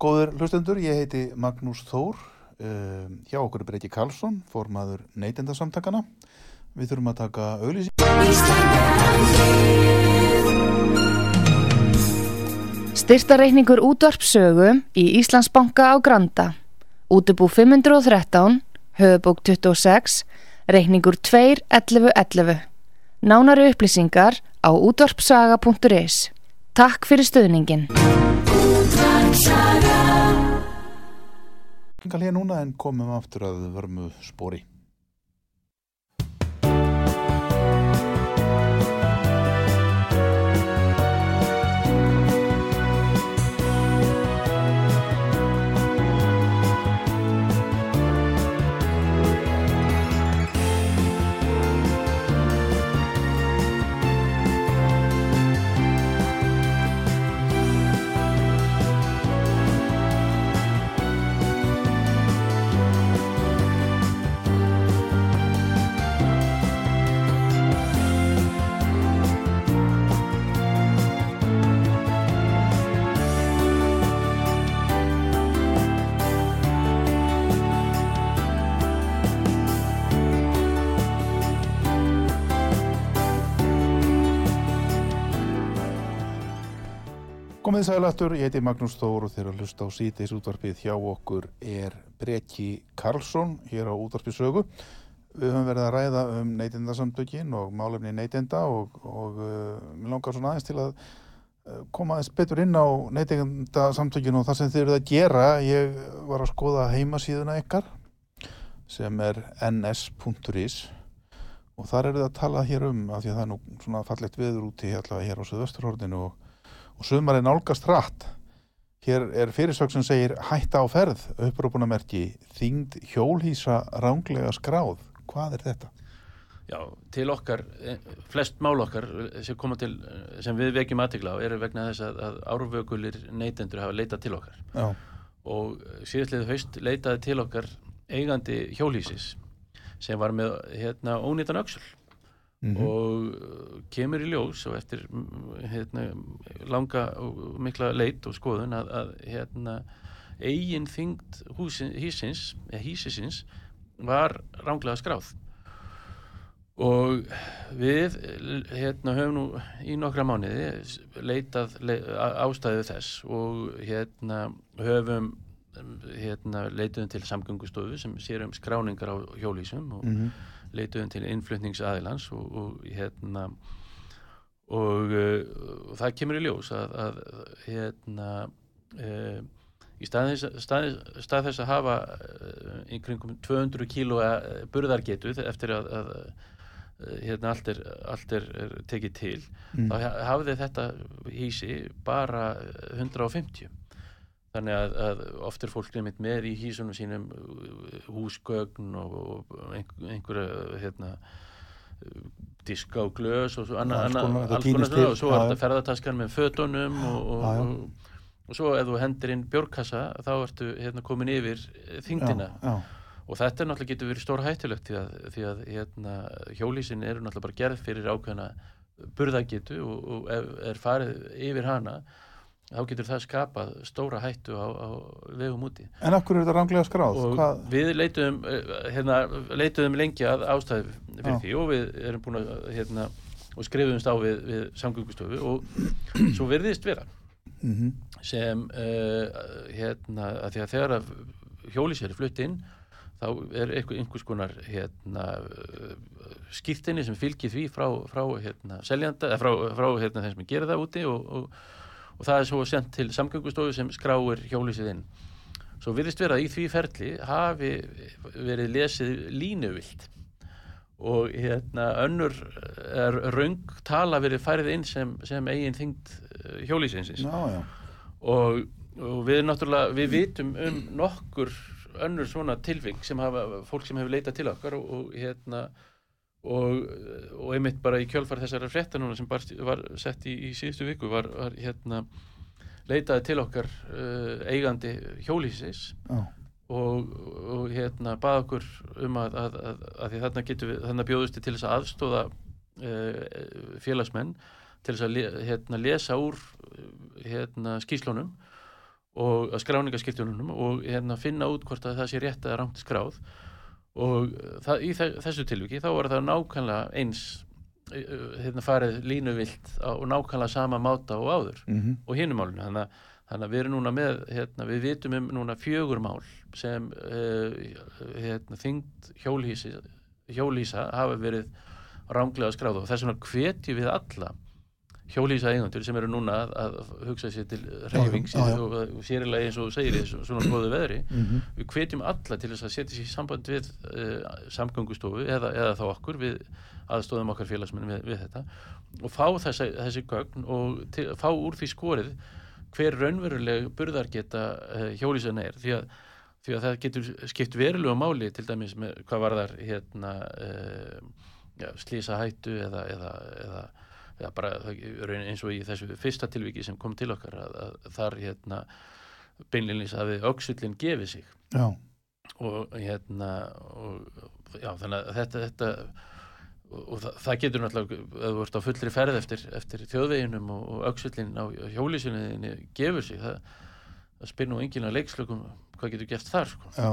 Góður hlustendur, ég heiti Magnús Þór um, hjá okkur er Breyti Karlsson formaður neytendasamtakana Við þurfum að taka auglýsing Styrtareikningur útvarpsögu í Íslandsbanka á Granda. Útubú 513, höfubók 26, reikningur 2.11.11. Nánari upplýsingar á útvarpsaga.is. Takk fyrir stöðningin. Engal hér núna en komum aftur að vörmu spori Komið sælættur, ég heiti Magnús Þór og þeirra hlusta á síðdeis útvarpið hjá okkur er Breki Karlsson hér á útvarpið sögu. Við höfum verið að ræða um neytendasamtökin og málefni neytenda og, og uh, mér langar svona aðeins til að uh, koma aðeins betur inn á neytendasamtökin og það sem þið eruð að gera. Ég var að skoða heimasíðuna ykkar sem er ns.is og þar eruð að tala hér um af því að það er nú svona fallegt veður úti allavega hér á Suðvesturhorninu og og sumar er nálgast rætt. Hér er fyrirsök sem segir hætta á ferð, upprópunamerki, þyngd hjólhísa ránglega skráð. Hvað er þetta? Já, til okkar, eh, flest mál okkar sem til, eh, sem við vekjum aðtegla á eru vegna þess að, að árvökulir neytendur hafa leitað til okkar Já, og síðastliðið haust leitaði til okkar eigandi hjólhísis sem var með hérna ónýtan öxul mm og uh, kemur í ljós og eftir mm, hérna, langa og mikla leit og skoðun að, að hérna, eigin þyngd hísins, hísisins var ránglega skráð og við hérna, höfum nú í nokkra mánuði leitað le, ástæðu þess og hérna, höfum hérna, leituðum til samgöngustofu sem sér um skráningar á hjólísum og -hmm. Leituðum til innflutningsaðilans og, og hérna og, uh, það kemur í ljós að, að hérna uh, í stað þess, stað, stað þess að hafa uh, í kringum 200 kílóa burðargetu eftir að, að hérna allt er, allt er, er tekið til Mm. þá ha- hafði þetta hísi bara 150 þannig að, að oft er fólk nefnitt með í hísunum sínum húsgögn og, og einhver, einhverja hérna, diska og glös og anna, Alls konar, og svo já, er já. þetta ferðartaskan með fötunum og, og, Já, já. og, og svo ef þú hendir inn björkassa þá ertu hérna komin yfir eh, þyngdina já, og þetta er náttúrulega getur verið stór hættulegt því að, því að hérna, hjólísin eru náttúrulega bara gerð fyrir ákveðna burðagetu og, er farið yfir hana þá getur það skapað stóra hættu á, á vegum úti En af hverju er þetta ranglega skráð? við leituðum eh, hérna, leituðum lengi að ástæðu fyrir Já. því og við erum búin að hérna, og skrifuðumst á við, við samgöngustofu og svo virðist vera Mm sem uh, hérna, að því að þegar að hjólísir er flutt inn þá er einhvers konar hérna, skýrtinni sem fylgir því frá, frá hérna, seljanda, frá, frá hérna, þeim sem gerir það úti og, og, og það er svo sendt til samgöngustofu sem skráir hjólísið inn. Svo virðist vera að í því ferli hafi verið lesið línuvilt og hérna önnur er raung tala verið færið inn sem, sem eigin þyngd hjólísinsins Já, já, og, og við náttúrulega við vitum um nokkur önnur svona tilvik sem hafa fólk sem hefur leitað til okkar og, og hérna og, og einmitt bara í kjölfar þessara frétta núna sem barst, var sett í, í síðustu viku var, var hérna leitaði til okkar uh, eigandi hjólísis já, og, og hérna bað okkur um að, að, að, að því þarna við þarna bjóðusti til þess að aðstóða uh, félagsmenn til þess að hérna, lesa úr hérna, skýslunum og að skráningaskýrtunum og hérna, finna út hvort að það sé rétt eða rangt skráð og uh, það, í þe- þessu tilviki þá var það nákvæmlega eins uh, hérna, farið línuvilt á nákvæmlega sama máta og áður mm og hinum málinu. Þannig þannig að við erum núna með hérna, við vitum um núna fjögur mál sem uh, hérna, þyngd hjólhísi, hjólhísa hafa verið ránglega skráð og þess vegna hvetjum við alla hjólhísa eigendur sem eru núna að, að hugsa sér til já. og, sérilega eins og segir í þessu- svona góðu veðri Mhm. við hvetjum alla til þess að setja sér í samband við uh, samgöngustofu eða, eða þá okkur við aðstóðum okkar félagsmenn við, við þetta og fá þessi, þessi gögn og til, fá úr því skorið hver raunveruleg burðargeta uh, hjólísan er því að, því að það getur skipt verulegu máli til dæmis með hvað var þar hérna uh, já, slísa hættu eða, eða, eða, eða bara eins og í þessu fyrsta tilviki sem kom til okkar að, að þar hérna beinlinnis að við öxullin gefið sig. Já, og hérna og, já, þannig að þetta, þetta og, það, það getur náttúrulega ef þú ert á fullri ferð eftir, eftir þjóðveginum og, og öxullin á hjólísinni gefur sig það, það spyr nú enginn að leikslökum hvað getur gert þar sko. já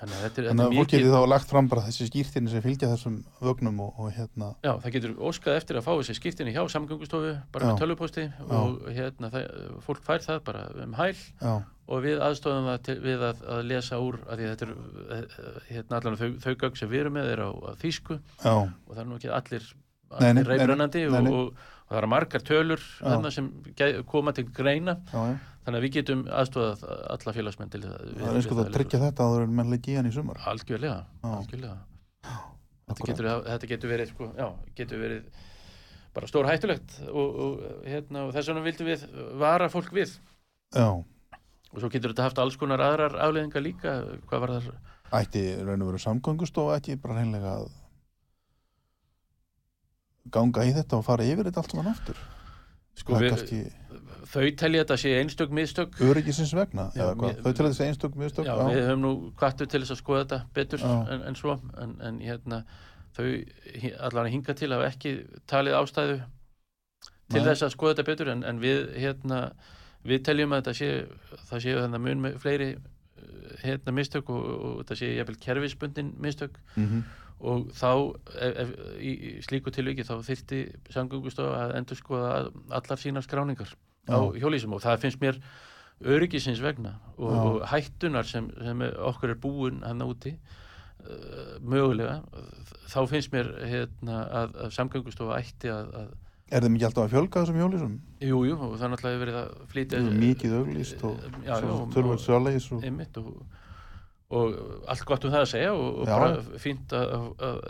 þannig að þetta er, Þannig þetta að er mikið geti þá lagt fram bara þessi skýrtinni sem fylgja þessum vögnum og, og hérna já, það getur óskað eftir að fá þessi skiptinni hjá samgöngustofu bara Já. með tölvuposti og hérna það, fólk fær það bara um hæl Já, og við aðstofum til, við að, að lesa úr að því að þetta er eh, hérna allan þau, þau gögg sem við erum með er á, á þýsku já, og það er nú ekki allir, allir nei, og, og, og það eru margar tölur sem koma til greina. Já, þannig að við getum aðstofað alla félagsmenn til það Það er eins og það að tryggja þetta áður en menn leiki í hann í sumar. Algjörlega, algjörlega. Þetta, getur, þetta getur verið sko, já, getur verið bara stór hættulegt og, og, hérna, og þess vegna vildum við vara fólk við. Já, og svo getur þetta haft alls konar aðrar afleðingar líka hvað var það ætti raun og veru samgöngustofa ekki bara hreinlega að ganga í þetta og fara yfir þetta allt saman aftur? Sko, við, kannski þau telja þetta sé einstök miðstök öryggisins vegna Já, mér- þau til þessi einstök mistök já, við höfum nú kvartu til þess að skoða þetta betur en, en svo en, en hérna þau allan hinga til að ekki talið ástæðu til Nei. þess að skoða þetta betur en, en við hérna við teljum að þetta sé það séu þannig mun með fleiri uh, hérna mistök og, og þetta sé jafnvel kerfisbundin mistök. Mm og þá ef, ef, í, í slíku tilviki þá þyrfti samgöngustofa að endur skoða allar sínar skráningar á Já. hjólísum og það finnst mér öryggisins vegna og, og hættunar sem, sem okkur er búin hann úti uh, mögulega þá finnst mér hérna, að, að samgöngustofa ætti að, að Er þeim ekki alltaf að fjölga þessum hjólisum? jú, jú, og það er náttúrulega verið að flytja Mikið auglýst og já, já, og- og einmitt og, og allt gott um það að segja og, og bara fínt að, að, að,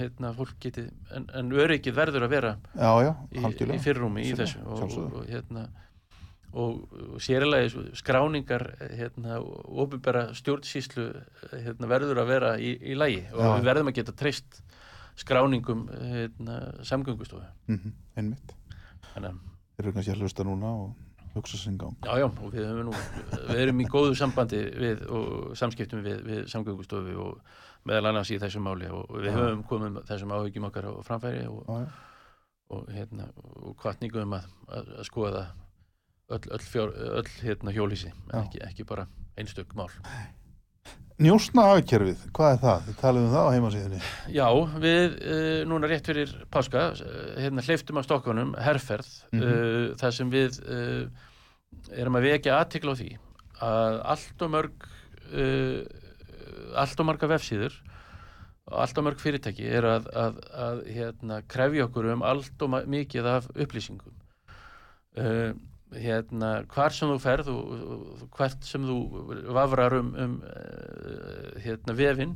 hérna, fólk geti en, en öryggið verður að vera Já, já, í, í fyrrúmi í þessu og, og, sjálfsögðu. og hérna og, og sérilega skráningar hérna, ofinbæra stjórnsýslu hérna, verður að vera í, í lægi og Já. við verðum að geta treyst skráningum hérna, samgöngustofu mm einmitt þannig að þeir eru kannski að hlusta núna og hugsa sinn gang Já, já, og við höfum nú, við erum í góðu sambandi við og samskiptum við, við samgöngustofu og meðal annars í þessum máli og við Já. höfum komið þessum áhyggjum okkar á framfæri og, Já, og, hérna, og kvartningu um að, að, að skoða öll, öll, fjár, öll hérna, hjólísi, en ekki, ekki bara einstök mál. Njósna hagkerfið, hvað er það? Þið talaðum það á heimasíðinni Já, við uh, núna rétt fyrir páska, uh, hérna hleyftum af stokkunum herferð, Mhm. uh, þar sem við uh, erum að vekja aðtikla á því að allt og mörg allt og marga vefsíður og allt og mörg fyrirtæki er að, að, að hérna, krefja okkur um allt og mikið af upplýsingum uh, hérna, hvar sem þú ferð og, hvert sem þú vafrar um, um uh, hérna, vefinn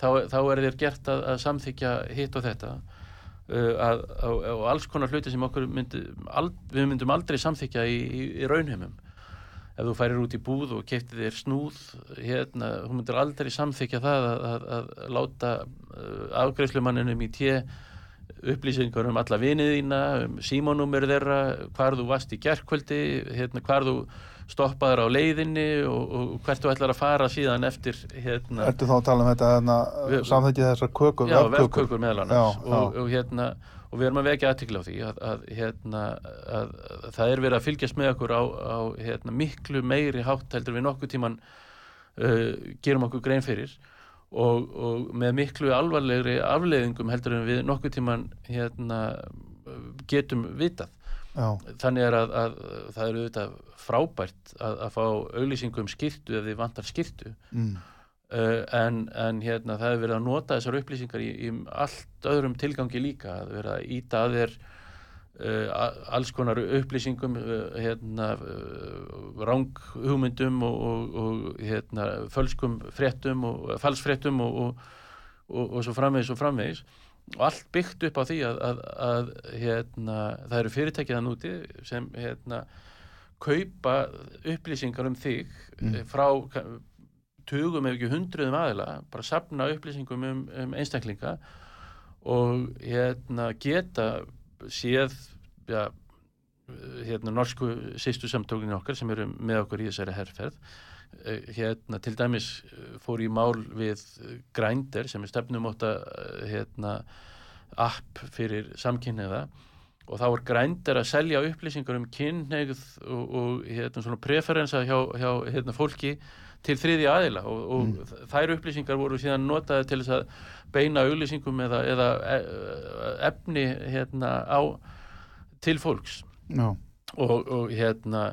þá, þá er þér gert að, að samþykja hitt og þetta. Uh, að, að, og alls konar hluti sem myndi, ald, við myndum aldrei samþykja í, í, í raunheimum. Ef þú færir út í búð og kefti þér snúð hérna, þú myndir aldrei samþykja það að, láta uh, afgreifslumanninum í té upplýsingar um alla vinið þína, um símanúmer þeirra, hvar þú varst í gerkvöldi, hérna, hvar þú stoppaður á leiðinni og, og hvert þú ætlar að fara síðan eftir hérna, Ertu þá að tala um þetta hérna, Við- samþekki þessar kökur, já, vefkökur? vefkökur meðal annars Já, já. og, og, hérna, og við erum að vekja aðtikla á því að, að, hérna, að, að það er verið að fylgjast með okkur á, á hérna, miklu meiri hátt heldur við nokkuð tíman uh, gerum okkur grein fyrir og, og með miklu alvarlegri afleiðingum heldur en við nokkuð tíman hérna, getum vitað. Já, þannig er að, að það eru auðvitað frábært að, að fá auglýsingu um skýrtu ef þið vantar skýrtu mm, uh, en, en hérna það er verið að nota þessar upplýsingar í, í allt öðrum tilgangi líka að vera að íta að þér alls konar upplýsingum uh, hérna uh, rang hugmyndum og, og, og hérna fölskum fréttum og falsfréttum og, og, og, og svo framvegis og framvegis og allt byggt upp á því að, að, að hérna, það eru fyrirtækið þann úti sem hérna kaupa upplýsingar um þig Mm. frá tugum ef ekki hundruðum aðila bara sapna upplýsingum um, um einstaklinga og hérna geta séð ja, hérna norsku sýstu samtókinu okkar sem eru með okkur í þessari herrferð Eh, hérna til dæmis eh, fór í mál við Grindr sem er stefnumóta eh, hérna app fyrir samkynniða og þá er Grindr að selja upplýsingar um kynneigð og, og hérna preferensa hjá, hjá hérna fólki til þriði aðila og, og þær upplýsingar voru síðan notaði til þess að beina auglýsingum eða, eða e- efni hérna á til fólks. Já, og, og hérna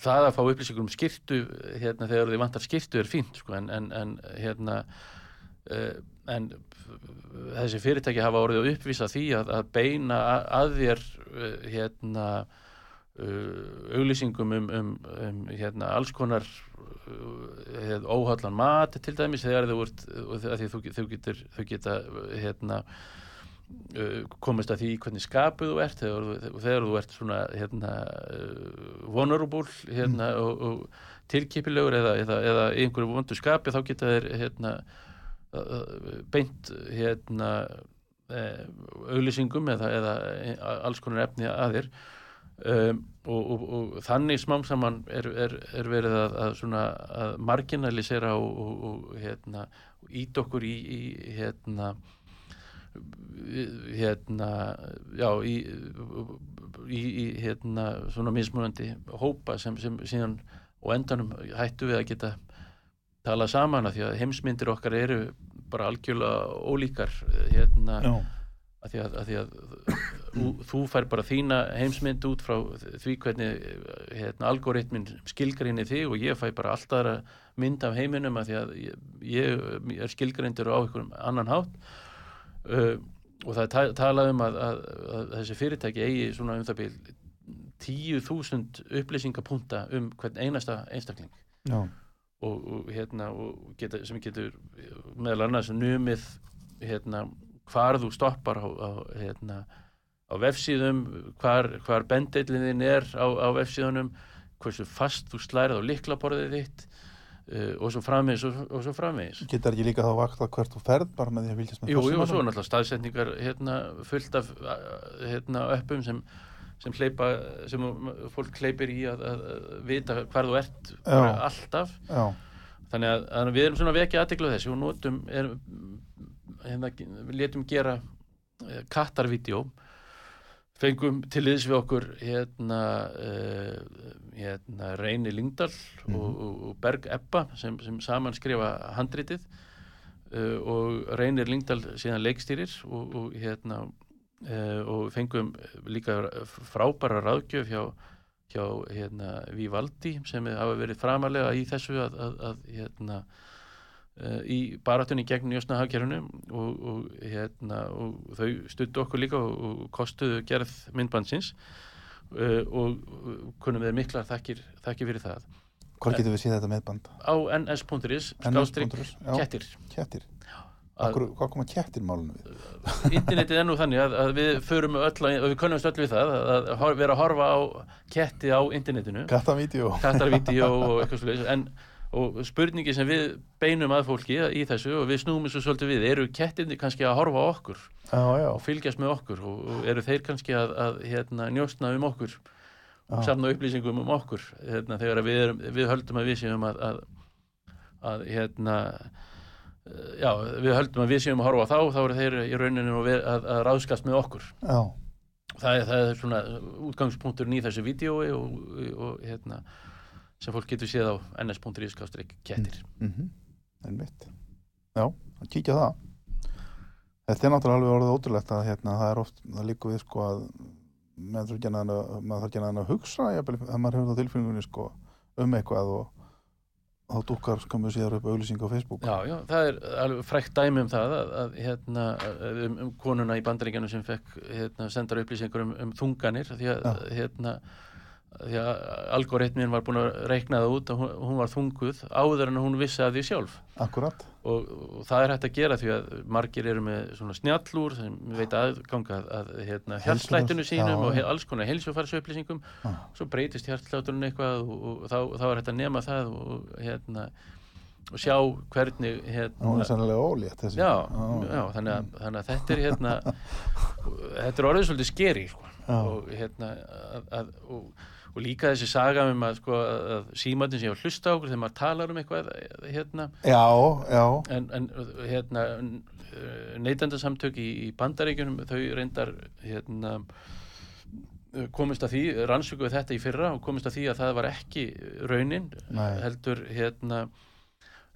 það að fá upplýsingur um skirtu hérna þegar þið vantar skirtu er fínt sko, en, en, en hérna uh, en þessi fyrirtæki hafa orðið að uppvísa því að, að beina að, þér uh, hérna auglýsingum um, um, um hérna alls konar uh, óhallan mat til dæmis þegar þú ert að því þú, þú getur þau geta hérna uh, komist að því hvernig skapuð þú ert þegar, þú- þegar þú ert svona hérna, uh, vulnerable hérna, og, og tilkipilegur eða, eða, eða einhverju vondu skapi þá geta þeir hérna, uh, beint hérna, uh, auglýsingum eða, eða alls konar efni að þér um, og, og, og þannig smám saman er, er, er verið að, að, svona, að marginalisera og, og, og hérna, ít okkur í, í hérna hérna já í, í, í hérna svona mismunandi hópa sem, sem síðan og endanum hættu við að geta tala saman að því að heimsmyndir okkar eru bara algjörlega ólíkar hérna að því að, að, því að þú, þú fær bara þína heimsmynd út frá því hvernig hérna, algoritmin skilgrinni þig og ég fæ bara alltaf mynd af heiminum að því að ég, ég er skilgrindur á einhverjum annan hátt. Uh, og það er ta talað um að, að, að þessi fyrirtæki eigi svona um það bíl 10.000 upplýsingapunta um hvern einasta einstakling. Og, og hérna og geta, sem getur meðal annars numið hérna hvar þú stoppar á, á hérna á vefsíðum, hvar, hvar bendeilin er á, á vefsíðunum hversu fast þú slærið á liklaborðið þitt uh, og svo framvegis og, og svo framvegis. Getur ekki líka þá vakt að hvert þú ferð bara með því að fylgjast með Jú, jú, og svo náttúrulega staðsetningar hérna, fullt af hérna, öppum sem, sem, hleypa, sem fólk hleypir í að, að, vita hvar þú ert bara alltaf. Já, þannig að, að við erum svona að vekja aðtekla þessu og notum er, hérna, við letum gera eh, kattarvídeó fengum til liðs við okkur hérna, uh, hérna Reyni Lingdal og, og, og Berg Ebba sem, sem saman skrifa handritið uh, og Reynir Lingdal síðan leikstýrir og, og hérna uh, og fengum líka frábæra ráðgjöf hjá, hjá hérna Vivaldi sem hafa verið framalega í þessu að, að, að hérna í baratunni gegn njósna hagkerfinu og, og, hérna, og þau stuttu okkur líka og, og kostuðu gerð myndbandsins uh, og kunum við miklar þakkir, þakkir fyrir það. Hvar getur við séð þetta meðband? á ns.is skástrík kettir. Kettir. Hvað koma kettir málunum við? internetið er nú þannig að, að við förum öll að, við könnumst öll við það að, að vera að horfa á ketti á internetinu. Kattavídeó. Kattarvídeó og eitthvað svolítið en og spurningi sem við beinum að fólki í þessu og við snúum þessu svolítið við eru kettinni kannski að horfa okkur? Já, já, og fylgjast með okkur? Og, og eru þeir kannski að, að hérna, njóstna um okkur? Og samna upplýsingum um okkur? Hérna, þegar við, erum, við höldum að við séum að, að, að hérna já, við höldum að við séum að horfa á þá þá eru þeir í rauninu að, við- að, að ráðskast með okkur. Já, það er, það er svona útgangspunkturinn í þessu vídjói og, og hérna sem fólk getur séð á ns.is kettir. Mhm, einmitt. Já, að kíkja það. Þetta er náttúrulega alveg orðið ótrúlegt að hérna, það er oft, það líka við sko að maður þarf ekki að, maður þarf ekki að hugsa, að maður hefur það tilfinningunni sko um eitthvað og þá dúkkar skamur síðar upp auglýsing á Facebook. Já, já, það er alveg frækt dæmi um það að, að hérna, um, um konuna í bandaríkjanu sem fekk hérna, sendar upplýsingur um, um þunganir því að, Já. hérna, því að algoritmin var búin að reikna það út að hún, var þunguð áður en hún vissi að því sjálf. Akkurat, og, og það er hægt að gera því að margir eru með svona snjallúr sem veit aðganga að, að hérna, hjartslættinu sínum og alls konar heilsufærsupplýsingum Já. svo breytist hjartslætturinn eitthvað og, og þá, þá er hægt að nema það og, hérna, og sjá hvernig hérna, er sannlega ólétt þessi. Já, já, þannig, að, þannig að þetta er hérna þetta er orðið svolítið skeri sko. Og hérna að, að, og, og líka þessi saga um að, sko, að símatin sé að hlusta okkur þegar maður talar um eitthvað hérna. Já, já, en, en hérna neytendasamtök í, í bandaríkjunum þau reyndar hérna komist að því, rannsökuðu þetta í fyrra og komist að því að það var ekki raunin, Nei. heldur hérna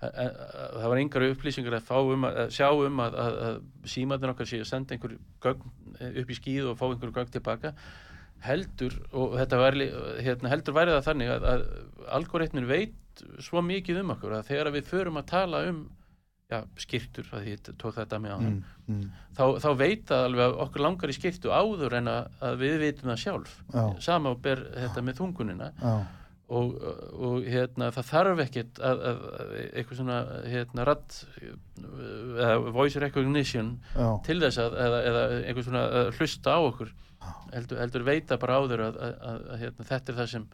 það var engar upplýsingar að um að, að sjá um að, að, að símatin okkar sé að senda einhver gögn eh, upp í skíð og fá einhver gögn tilbaka heldur og þetta var hérna, heldur væri það þannig að, að algoritmin veit svo mikið um okkur að þegar við förum að tala um já, skýrtur, að ég tók þetta með á mm, mm, þá, þá veit það alveg að okkur langar í skýrtu áður en að, að við vitum það sjálf. Já. sama ber þetta með þungunina. Já, og, og hérna, það þarf ekkit að, að, að eitthvað svona hérna, eða voice recognition til þess að eða, eða eitthvað svona hlusta á okkur heldur, heldur veita bara áður að, að, að, að hérna, þetta er það sem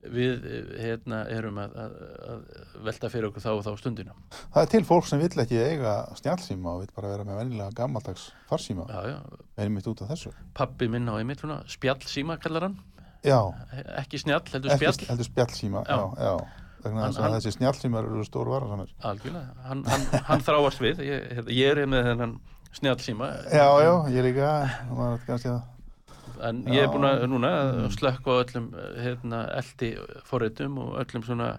við hérna, erum að, að, að velta fyrir okkur þá og þá stundina. Það er til fólk sem vill ekki eiga snjálsíma og vill bara vera með vennilega gammaldags farsíma. Já, einmitt út af þessu. Pappi minn á einmitt svona spjallsíma kallar hann. Já, ekki snjall, heldur ekki spjall. heldur spjallsíma Já, Já. já, Hann- hann- þessi snjálsímar eru stór varasamir. Algjörlega, hann, hann, hann þráast við. Ég, ég er með þennan snjallsíma. Já, já, ég líka. Maður er kannski að en ég er búin að núna Mm. slökka á öllum hérna, eldi forritum og öllum svona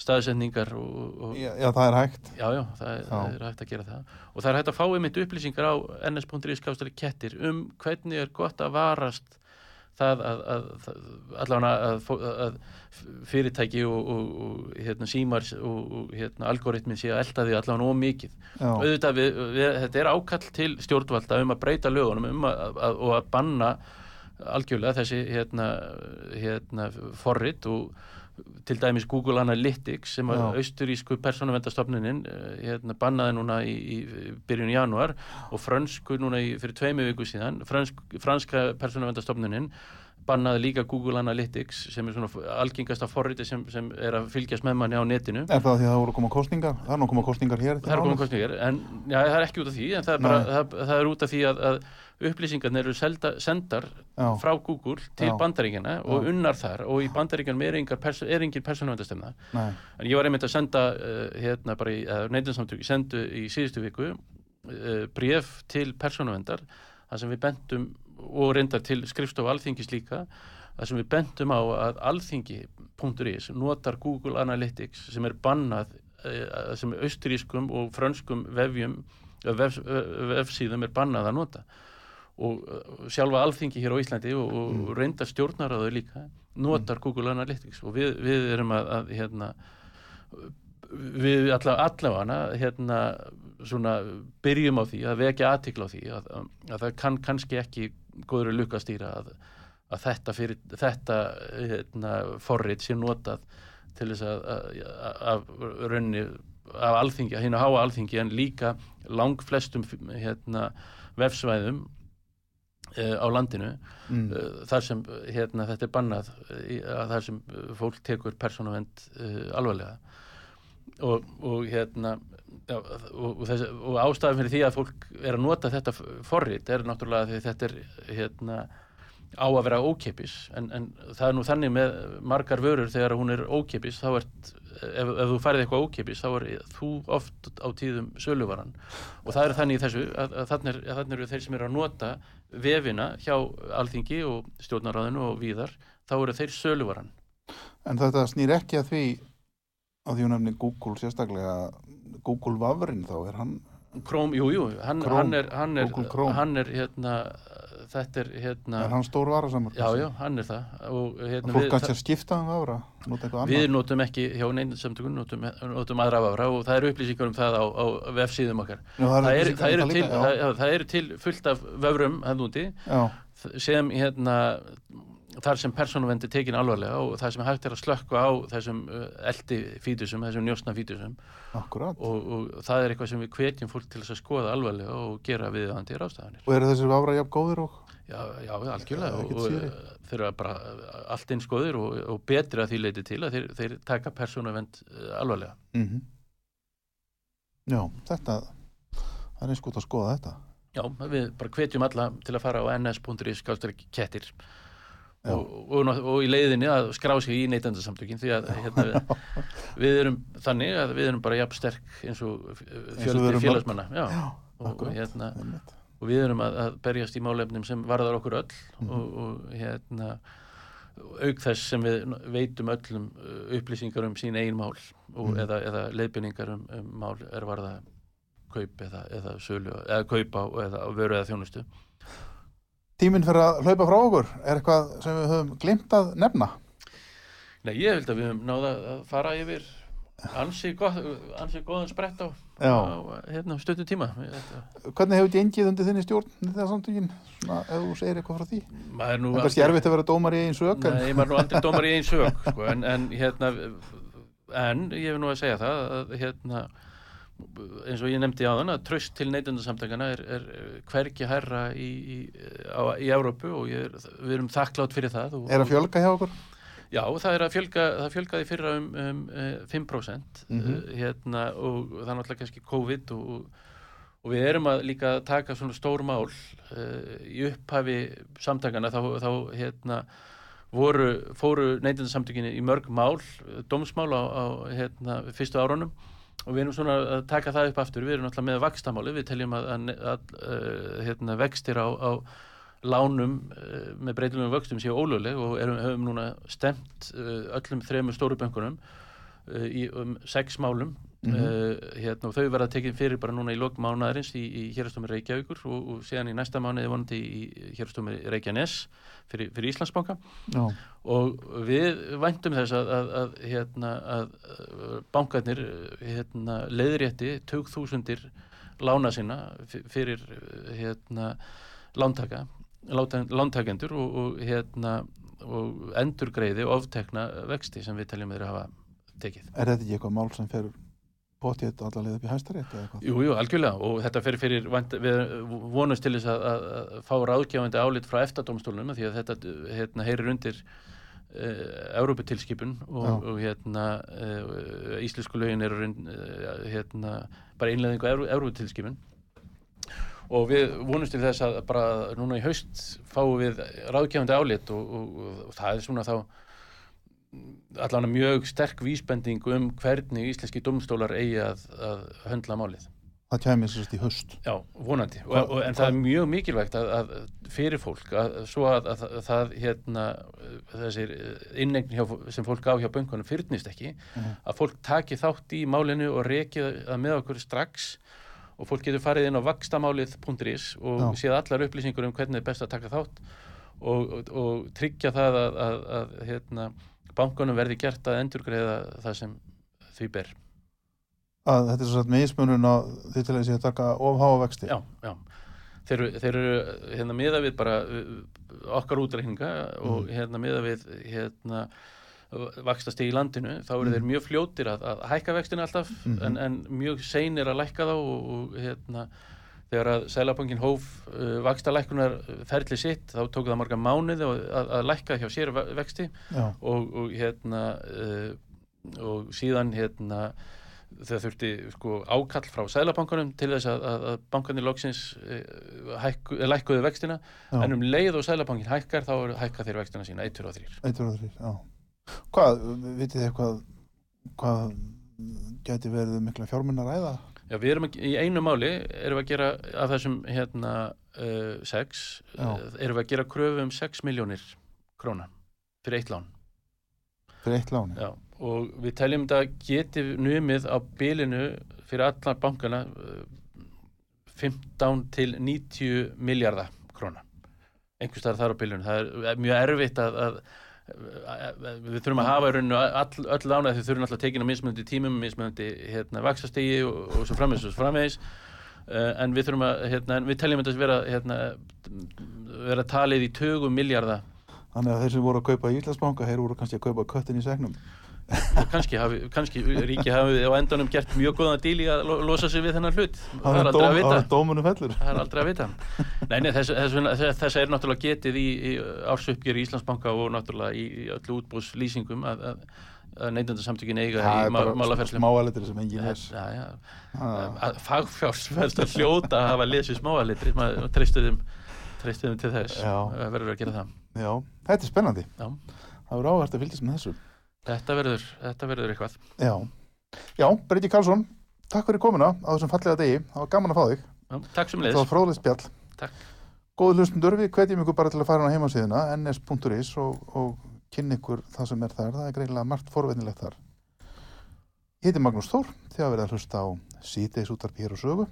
staðsendingar og, og Já, já, það er hægt. Já, já, það er, Já. það er hægt að gera það. Og það er hægt að fá einmitt upplýsingar á ns.is um hvernig er gott að varast það að, að, allavega að, að fyrirtæki og, og, og hérna, símar og, og hérna, algoritmin sé að elda því allavega ómikið Já, auðvitað við, við, þetta er ákall til stjórnvalda um að breyta lögunum um og að banna algjörlega þessi hérna, hérna forrit og til dæmis Google Analytics sem að austurísku persónavendastofnunin hérna, bannaði núna í, í byrjun januar og frönsku núna í, fyrir tveimu viku síðan fransk, franska persónavendastofnunin bannaði líka Google Analytics sem er svona algengasta forriti sem, sem er að fylgjast með manni á netinu. Er það því að það voru koma kostningar? Það er nú koma kostningar hér það er komið kostningar, en já, það er ekki út af því en það er, bara, það, það er út af því að, að upplýsingarnir eru selda, sendar Já. frá Google til Já. bandaríkjana og unnar þar og í bandaríkjanum er, engin persónuvendastemna Nei, en ég var einmitt að senda uh, hérna bara í uh, neyndinsamtök, ég sendu í síðustu viku uh, bref til persónuvendar þar sem við bentum og reyndar til skrifstofu alþingis líka þar sem við bentum á að alþingi.is notar Google Analytics sem er bannað uh, sem austurískum og frönskum vefjum eh, vef, eh, vefsíðum er bannað að nota og uh, sjálfa alþingi hér á Íslandi og, og reyndar stjórnaraðu líka notar Google Analytics og við, við erum að, að hérna við alla, allavega hérna svona byrjum á því að vekja aðtikla á því að, að, að það kann kannski ekki góður að, að þetta fyrir þetta hérna, forrit sé notað til þess að, raunni af alþingi, að hérna háa alþingi en líka lang flestum hérna, vefsvæðum á landinu mm. uh, þar sem hérna, þetta er bannað þar sem fólk tekur persónuvend uh, alvarlega og, og hérna og, og, ástæðan fyrir því að fólk er að nota þetta f- forrit er náttúrulega því þetta er hérna á að vera ókepis en, en það er nú þannig með margar vörur þegar hún er ókepis þá ert, ef, ef þú færið eitthvað ókepis þá er þú oft á tíðum söluvaran. Og það er þannig í þessu að, að þannig, er, eru þeir sem eru að nota vefina hjá alþingi og stjórnaráðinu og víðar þá eru þeir söluvaran. En þetta snýr ekki að því að því hún nefni Google sérstaklega Google vafrin þá er hann Chrome, jú, jú, hann, Chrome, hann er, hann er, hann er hérna, þetta er hérna, er hann stór varasamur já, já, hann er það. Og hérna, Fólk kannski að skipta um vafra nota við notum ekki hjá neinsamtökun, notum, notum aðra vafra og það eru upplýsingar um það á, á vefsíðum okkar. Já, Það upplýsingar það, eru um til, líka, það, það eru til fullt af vöfrum hann úti sem hérna þar sem persónuvendi tekin alvarlega og það sem hægt er að slökka á þessum uh, eldi fítusum, þessum njósna fítusum akkurat og, og, og það er eitthvað sem við hvetjum fólk til þess að skoða alvarlega og gera viðandi ráðstafanir. eru þessir vafra jafn góðir og Já, já, algjörlega og, og þeir eru bara uh, allt eins góðir og, og betri að því leiti til að þeir, þeir taka persónuvend alvarlega. mm Já, þetta það er eins gott að skoða þetta Já, við bara hvetjum alla til að fara á ns.is kettir. Og, og, og, í leiðinni að skrá sig í neytendasamtökin því að hérna, við, við erum þannig að við erum bara jafn sterk eins og fjöldi mörg. félagsmanna já, og, hérna, og við erum að, að berjast í málefnum sem varðar okkur öll Mhm. og, og hérna auk þess sem við veitum öllum uh, upplýsingar um sín eigin mál og, Mhm. eða, eða leiðbynningar um, um mál er varða kaup eða, eða sölu eða kaupa eða vöru eða þjónustu Tíminn fyrir að hlaupa frá okkur? Er eitthvað sem við höfum glimt að nefna? Nei, ég held að við höfum náða að fara yfir ansi, gott, ansi góðan sprett á, á hérna, stuttu tíma. Hvernig hefur gengið undir þinni stjórn þetta samtökin, ef þú segir eitthvað frá því? Það er kannski erfitt að vera dómar í einn en Nei, maður er nú aldrei dómar í einn sög sko, en, en hérna en ég vil nú að segja það að hérna eins og ég nefndi á þann að tröst til neytundarsamtakana er, er hvergi herra í, í, á, í Európu og er, við erum þakklátt fyrir það og, er að fjölga hjá okkur Já, það er að fjölga, það fjölgaði fyrra um, um eh, 5% Mhm. uh, hérna, og það er náttúrulega kannski COVID og, og við erum að líka taka svona stór mál uh, í upphafi samtakana þá, þá hérna, voru, fóru neytindarsamtökinni í mörg mál, eh, dómsmál á, á hérna, fyrstu árunum og við erum svona að taka það upp aftur, við erum náttúrulega með vakstamáli, við teljum að, að, að uh, hérna, vextir á, á lánum uh, með breytilegum vöxtum séu ólögleg og erum, höfum núna stemt uh, öllum þremur stóru bönkunum uh, í um sex málum Mhm. uh, hérna, og þau verða tekið fyrir bara núna í lok mánaðarins í, í hérastómi Reykjavíkur og, og síðan í næsta mánuði vonandi í hérastómi Reykjanes fyrir, fyrir Íslandsbanka Já, og við væntum þess að, að, að, hérna, að uh, bankarnir hérna, leiðrétti tök þúsundir lána sína fyrir hérna, lántaka lántakendur og, og, hérna, og endurgreiði og oftekna vexti sem við teljum þeir hafa tekið. er þetta ekki eitthvað mál sem fer potið alla leið upp í hæstarétt eða eitthvað. Jú, jú, algjörlega og þetta fer fyrir, við vonumst til þess að, að, fá ráðgjáfandi álit frá EFTA-dómstólunum því að þetta hérna, heyrir undir uh, Európutilskipun og, og hérna uh, íslensku lögin eru uh, hérna, bara einleðingu Európutilskipun og við vonumst til þess að bara núna í haust fáum við ráðgjáfandi álit og, og, og það er svona þá allan mjög sterk vísbending um hvernig íslenski domstólar eigi að, að höndla málið. Það kæmi sérst í höst. Já, vonandi. Og, Hva- og, en það er mjög mikilvægt að, að fyrir fólk, að, svo að, að, að það hérna, þessir innegn hjá, sem fólk á hjá bönkunum fyrnist ekki, Mhm. að fólk taki þátt í málinu og reki það með okkur strax og fólk getur farið inn á vakstamálið.is og Já. séð allar upplýsingur um hvernig er best að taka þátt og, og, og tryggja það að, að, að hérna, bankunum verði gert að endurgreiða það sem því ber. Að þetta er sérst mismunun á því til að sé að taka ofháa vexti. Já, já. Þeir, þeir eru hérna miða við bara uh, okkar útreikninga og Mhm. hérna miða við hérna vakstast í landinu, þá eru þeir Mhm. mjög fljótir að, að hækka vextina alltaf Mhm. en, en mjög seinir að lækka þá og, og hérna þegar að Sælabankin hóf uh, vakstalækkunar ferli sitt, þá tók það marga mánuði og að, að lækka hjá sér ve- vexti og, og hérna uh, og síðan hérna það þurfti sko ákall frá Sælabankunum til þess að, að, að bankarnir loksins uh, hækku, lækkuðu vextina já. en um leið og Sælabankin hækkar þá hækka þeir vextina sína 1, 2 og 3 Eitt og þrýr, já. Hvað, vitið þið eitthvað, hvað gæti verið um mikla fjármunna ræða? Já, við erum í einu máli erum við að gera af þessum hérna uh, 6 Já. uh, erum við að gera kröfu um 6 miljónir króna fyrir eitt lán Fyrir eitt láni? Já, og við teljum þetta geti numið á bilinu fyrir alla bankana uh, 15 til 90 miljardar króna staðar þar á bilinu það er, mjög erfitt að, að við þurfum að hafa í rauninu all, öll lána því þurfum alltaf að tekina mismunandi tímum mismunandi hérna, vaksastegi og, og svo framvegis og svo framvegis uh, en við þurfum að hérna, við teljum þetta vera hérna, vera talið í tögum miljardar Þannig að þeir sem voru að kaupa í Íslandsbanka, þeir voru kannski að kaupa köttin í segnum. Kannski, hafi, kannski ríki hafi á endanum gert mjög góðan díl í að lo- losa sig við þennan hlut. Það er aldrei að vita. það er aldrei að vita. Nei, nei, þess, þess, þess, er náttúrulega getið í, í ársuppgjör í Íslandsbanka og náttúrulega í, öllu útbúðslýsingum að, að, að neytundarsamtökin eiga Það í er má- bara málaferslum smáalitri sem engin já, Ah. að hljóta að hafa lesið smáalitri maður treystu þeim treystu þeim til þess verður að gera það. Já, þetta er spennandi. Já. Það verður áhægt að fylgjast með þessu. Þetta verður, þetta verður eitthvað Já, Já Breyti Karlsson, takk fyrir komuna á þessum fallega degi. Það var gaman að fá þig. já, takk sem Það var fróðlega spjall. Takk. Góðu hlustundur, við hvetjum ykkur bara til að fara á heimasíðuna ns.is og, og kynna ykkur það sem er þar. Það er greinilega margt forveitinlegt þar. Ég heiti Magnús Þór, þið hafa verið að hlusta á síðdeis útarpi hér og sögu.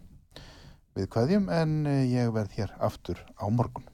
Við hvetjum en eh, ég verð hér aftur á morgun.